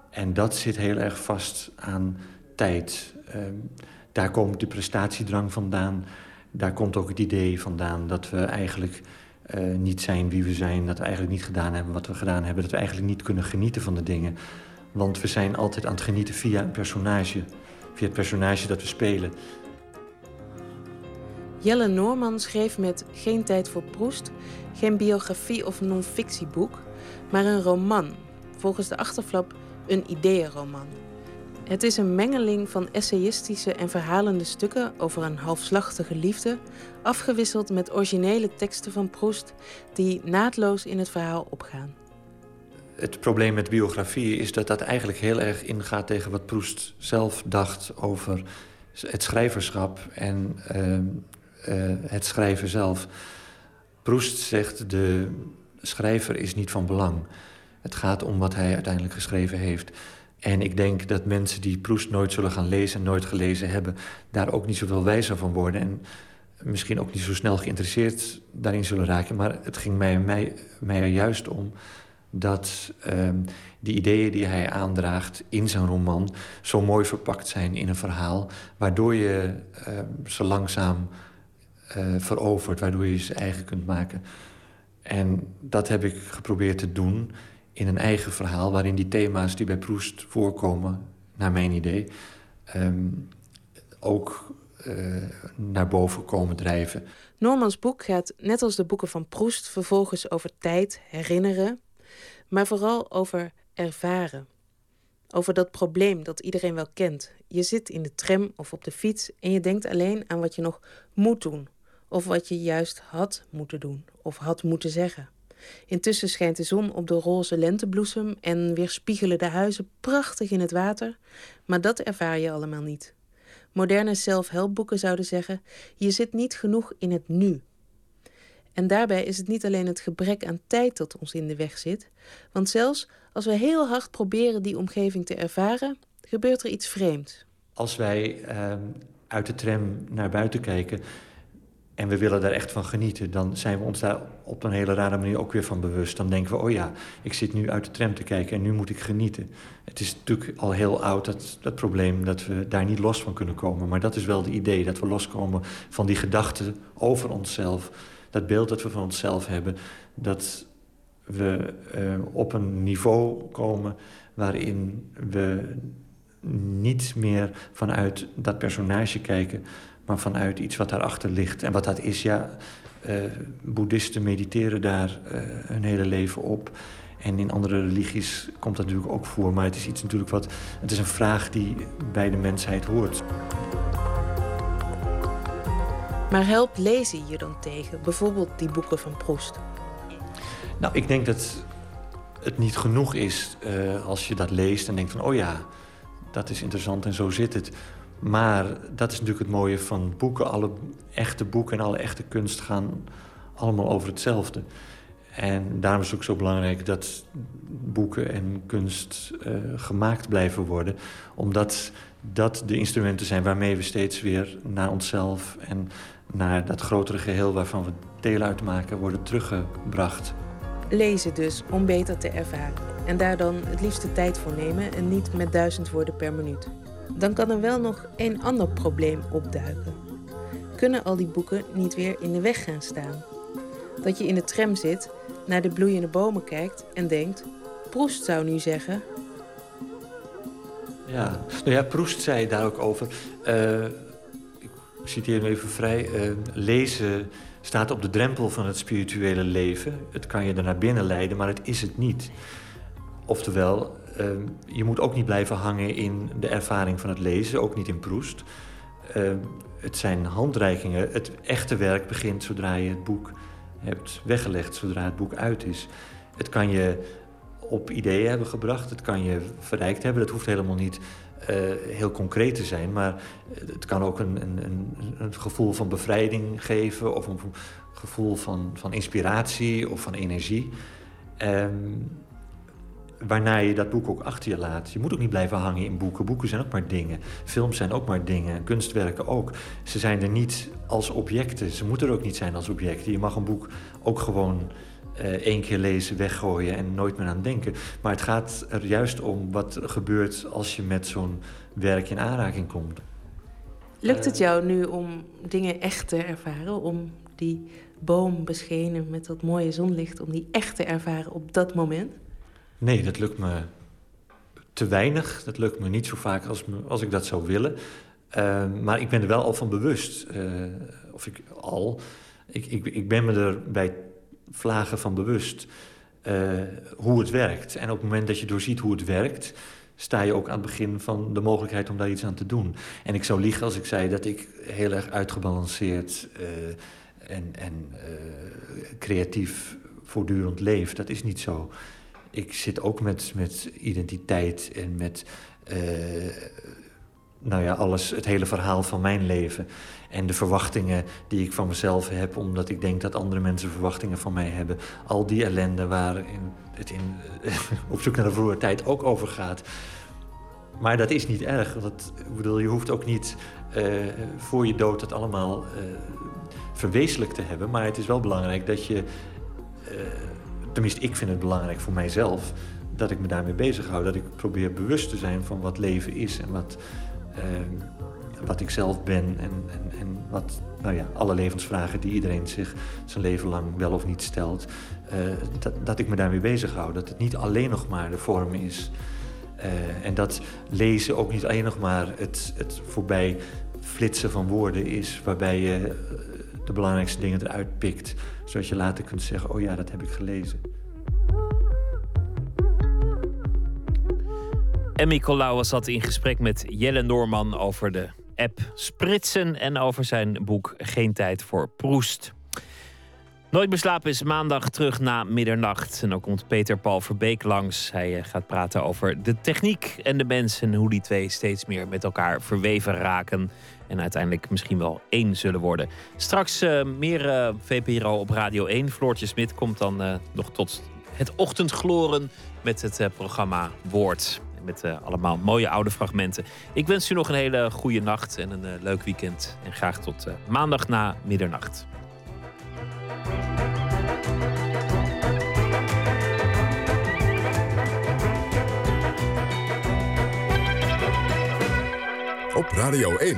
En dat zit heel erg vast aan tijd. Um, daar komt de prestatiedrang vandaan. Daar komt ook het idee vandaan dat we eigenlijk uh, niet zijn wie we zijn. Dat we eigenlijk niet gedaan hebben wat we gedaan hebben. Dat we eigenlijk niet kunnen genieten van de dingen. Want we zijn altijd aan het genieten via een personage. Via het personage dat we spelen. Jelle Noorman schreef met Geen tijd voor Proest geen biografie of non-fictieboek, maar een roman. Volgens de achterflap een ideeënroman. Het is een mengeling van essayistische en verhalende stukken over een halfslachtige liefde, afgewisseld met originele teksten van Proest die naadloos in het verhaal opgaan. Het probleem met biografie is dat dat eigenlijk heel erg ingaat tegen wat Proest zelf dacht over het schrijverschap en uh, uh, het schrijven zelf. Proest zegt de schrijver is niet van belang. Het gaat om wat hij uiteindelijk geschreven heeft. En ik denk dat mensen die Proest nooit zullen gaan lezen... en nooit gelezen hebben, daar ook niet zoveel wijzer van worden... en misschien ook niet zo snel geïnteresseerd daarin zullen raken. Maar het ging mij, mij, mij er juist om dat uh, die ideeën die hij aandraagt in zijn roman... zo mooi verpakt zijn in een verhaal... waardoor je uh, ze langzaam uh, verovert, waardoor je ze eigen kunt maken. En dat heb ik geprobeerd te doen in een eigen verhaal... waarin die thema's die bij Proest voorkomen, naar mijn idee... Um, ook uh, naar boven komen drijven. Normans boek gaat, net als de boeken van Proest... vervolgens over tijd, herinneren... maar vooral over ervaren. Over dat probleem dat iedereen wel kent. Je zit in de tram of op de fiets... en je denkt alleen aan wat je nog moet doen... of wat je juist had moeten doen of had moeten zeggen... Intussen schijnt de zon op de roze lentebloesem en weerspiegelen de huizen prachtig in het water, maar dat ervaar je allemaal niet. Moderne zelfhelpboeken zouden zeggen: je zit niet genoeg in het nu. En daarbij is het niet alleen het gebrek aan tijd dat ons in de weg zit, want zelfs als we heel hard proberen die omgeving te ervaren, gebeurt er iets vreemds. Als wij uh, uit de tram naar buiten kijken, en we willen daar echt van genieten, dan zijn we ons daar op een hele rare manier ook weer van bewust. Dan denken we, oh ja, ik zit nu uit de tram te kijken en nu moet ik genieten. Het is natuurlijk al heel oud, dat, dat probleem, dat we daar niet los van kunnen komen. Maar dat is wel de idee, dat we loskomen van die gedachten over onszelf. Dat beeld dat we van onszelf hebben, dat we eh, op een niveau komen waarin we niet meer vanuit dat personage kijken, maar vanuit iets wat daarachter ligt. En wat dat is, ja, eh, boeddhisten mediteren daar eh, hun hele leven op. En in andere religies komt dat natuurlijk ook voor. Maar het is iets natuurlijk wat. Het is een vraag die bij de mensheid hoort. Maar helpt lezen je dan tegen? Bijvoorbeeld die boeken van Proest. Nou, ik denk dat het niet genoeg is eh, als je dat leest en denkt van... oh ja, dat is interessant en zo zit het. Maar dat is natuurlijk het mooie van boeken. Alle echte boeken en alle echte kunst gaan allemaal over hetzelfde. En daarom is het ook zo belangrijk dat boeken en kunst eh, gemaakt blijven worden. Omdat dat de instrumenten zijn waarmee we steeds weer naar onszelf... en naar dat grotere geheel waarvan we deel uitmaken worden teruggebracht. Lezen dus om beter te ervaren. En daar dan het liefst de tijd voor nemen en niet met duizend woorden per minuut. Dan kan er wel nog een ander probleem opduiken. Kunnen al die boeken niet weer in de weg gaan staan? Dat je in de tram zit, naar de bloeiende bomen kijkt en denkt... Proest zou nu zeggen... Ja, nou ja, Proest zei daar ook over. eh, ik citeer hem even vrij. eh, lezen staat op de drempel van het spirituele leven. Het kan je er naar binnen leiden, maar het is het niet. Oftewel, je moet ook niet blijven hangen in de ervaring van het lezen, ook niet in Proest. Eh, het zijn handreikingen. Het echte werk begint zodra je het boek hebt weggelegd, zodra het boek uit is. Het kan je op ideeën hebben gebracht, het kan je verrijkt hebben. Dat hoeft helemaal niet eh, heel concreet te zijn, maar het kan ook een, een, een, een gevoel van bevrijding geven of een gevoel van, van inspiratie of van energie. Ehm, waarna je dat boek ook achter je laat. Je moet ook niet blijven hangen in boeken. Boeken zijn ook maar dingen. Films zijn ook maar dingen. Kunstwerken ook. Ze zijn er niet als objecten. Ze moeten er ook niet zijn als objecten. Je mag een boek ook gewoon eh, één keer lezen, weggooien en nooit meer aan denken. Maar het gaat er juist om wat gebeurt als je met zo'n werk in aanraking komt. Lukt het jou nu om dingen echt te ervaren? Om die boom beschenen met dat mooie zonlicht, om die echt te ervaren op dat moment? Nee, dat lukt me te weinig. Dat lukt me niet zo vaak als, als ik dat zou willen. Uh, maar ik ben er wel al van bewust. Uh, of ik al. Ik, ik, ik ben me er bij vlagen van bewust uh, hoe het werkt. En op het moment dat je doorziet hoe het werkt, sta je ook aan het begin van de mogelijkheid om daar iets aan te doen. En ik zou liegen als ik zei dat ik heel erg uitgebalanceerd uh, en, en creatief voortdurend leef. Dat is niet zo. Ik zit ook met, met identiteit en met uh, nou ja, alles, het hele verhaal van mijn leven. En de verwachtingen die ik van mezelf heb, omdat ik denk dat andere mensen verwachtingen van mij hebben. Al die ellende waar het in, op zoek naar de vroege tijd ook over gaat. Maar dat is niet erg. Want ik bedoel, je hoeft ook niet uh, voor je dood het allemaal uh, verwezenlijk te hebben. Maar het is wel belangrijk dat je. Tenminste, ik vind het belangrijk voor mijzelf. Dat ik me daarmee bezighoud. Dat ik probeer bewust te zijn van wat leven is en wat, wat ik zelf ben. En, en, en wat, nou ja, alle levensvragen die iedereen zich zijn leven lang wel of niet stelt. dat, dat ik me daarmee bezighoud. Dat het niet alleen nog maar de vorm is. Uh, en dat lezen ook niet alleen nog maar het, het voorbij flitsen van woorden is, waarbij je de belangrijkste dingen eruit pikt, zodat je later kunt zeggen: Oh ja, dat heb ik gelezen. Emmy Colau zat in gesprek met Jelle Noorman over de app Spritsen en over zijn boek Geen tijd voor Proest. Nooit meer slapen is maandag terug na middernacht. En dan komt Peter Paul Verbeek langs. Hij gaat praten over de techniek en de mens en hoe die twee steeds meer met elkaar verweven raken. En uiteindelijk misschien wel één zullen worden. Straks uh, meer uh, VPRO op Radio 1. Floortje Smit komt dan uh, nog tot het ochtendgloren met het programma Woord. met eh, allemaal mooie oude fragmenten. Ik wens u nog een hele goede nacht en een eh, leuk weekend. En graag tot eh, maandag na middernacht. Op Radio 1,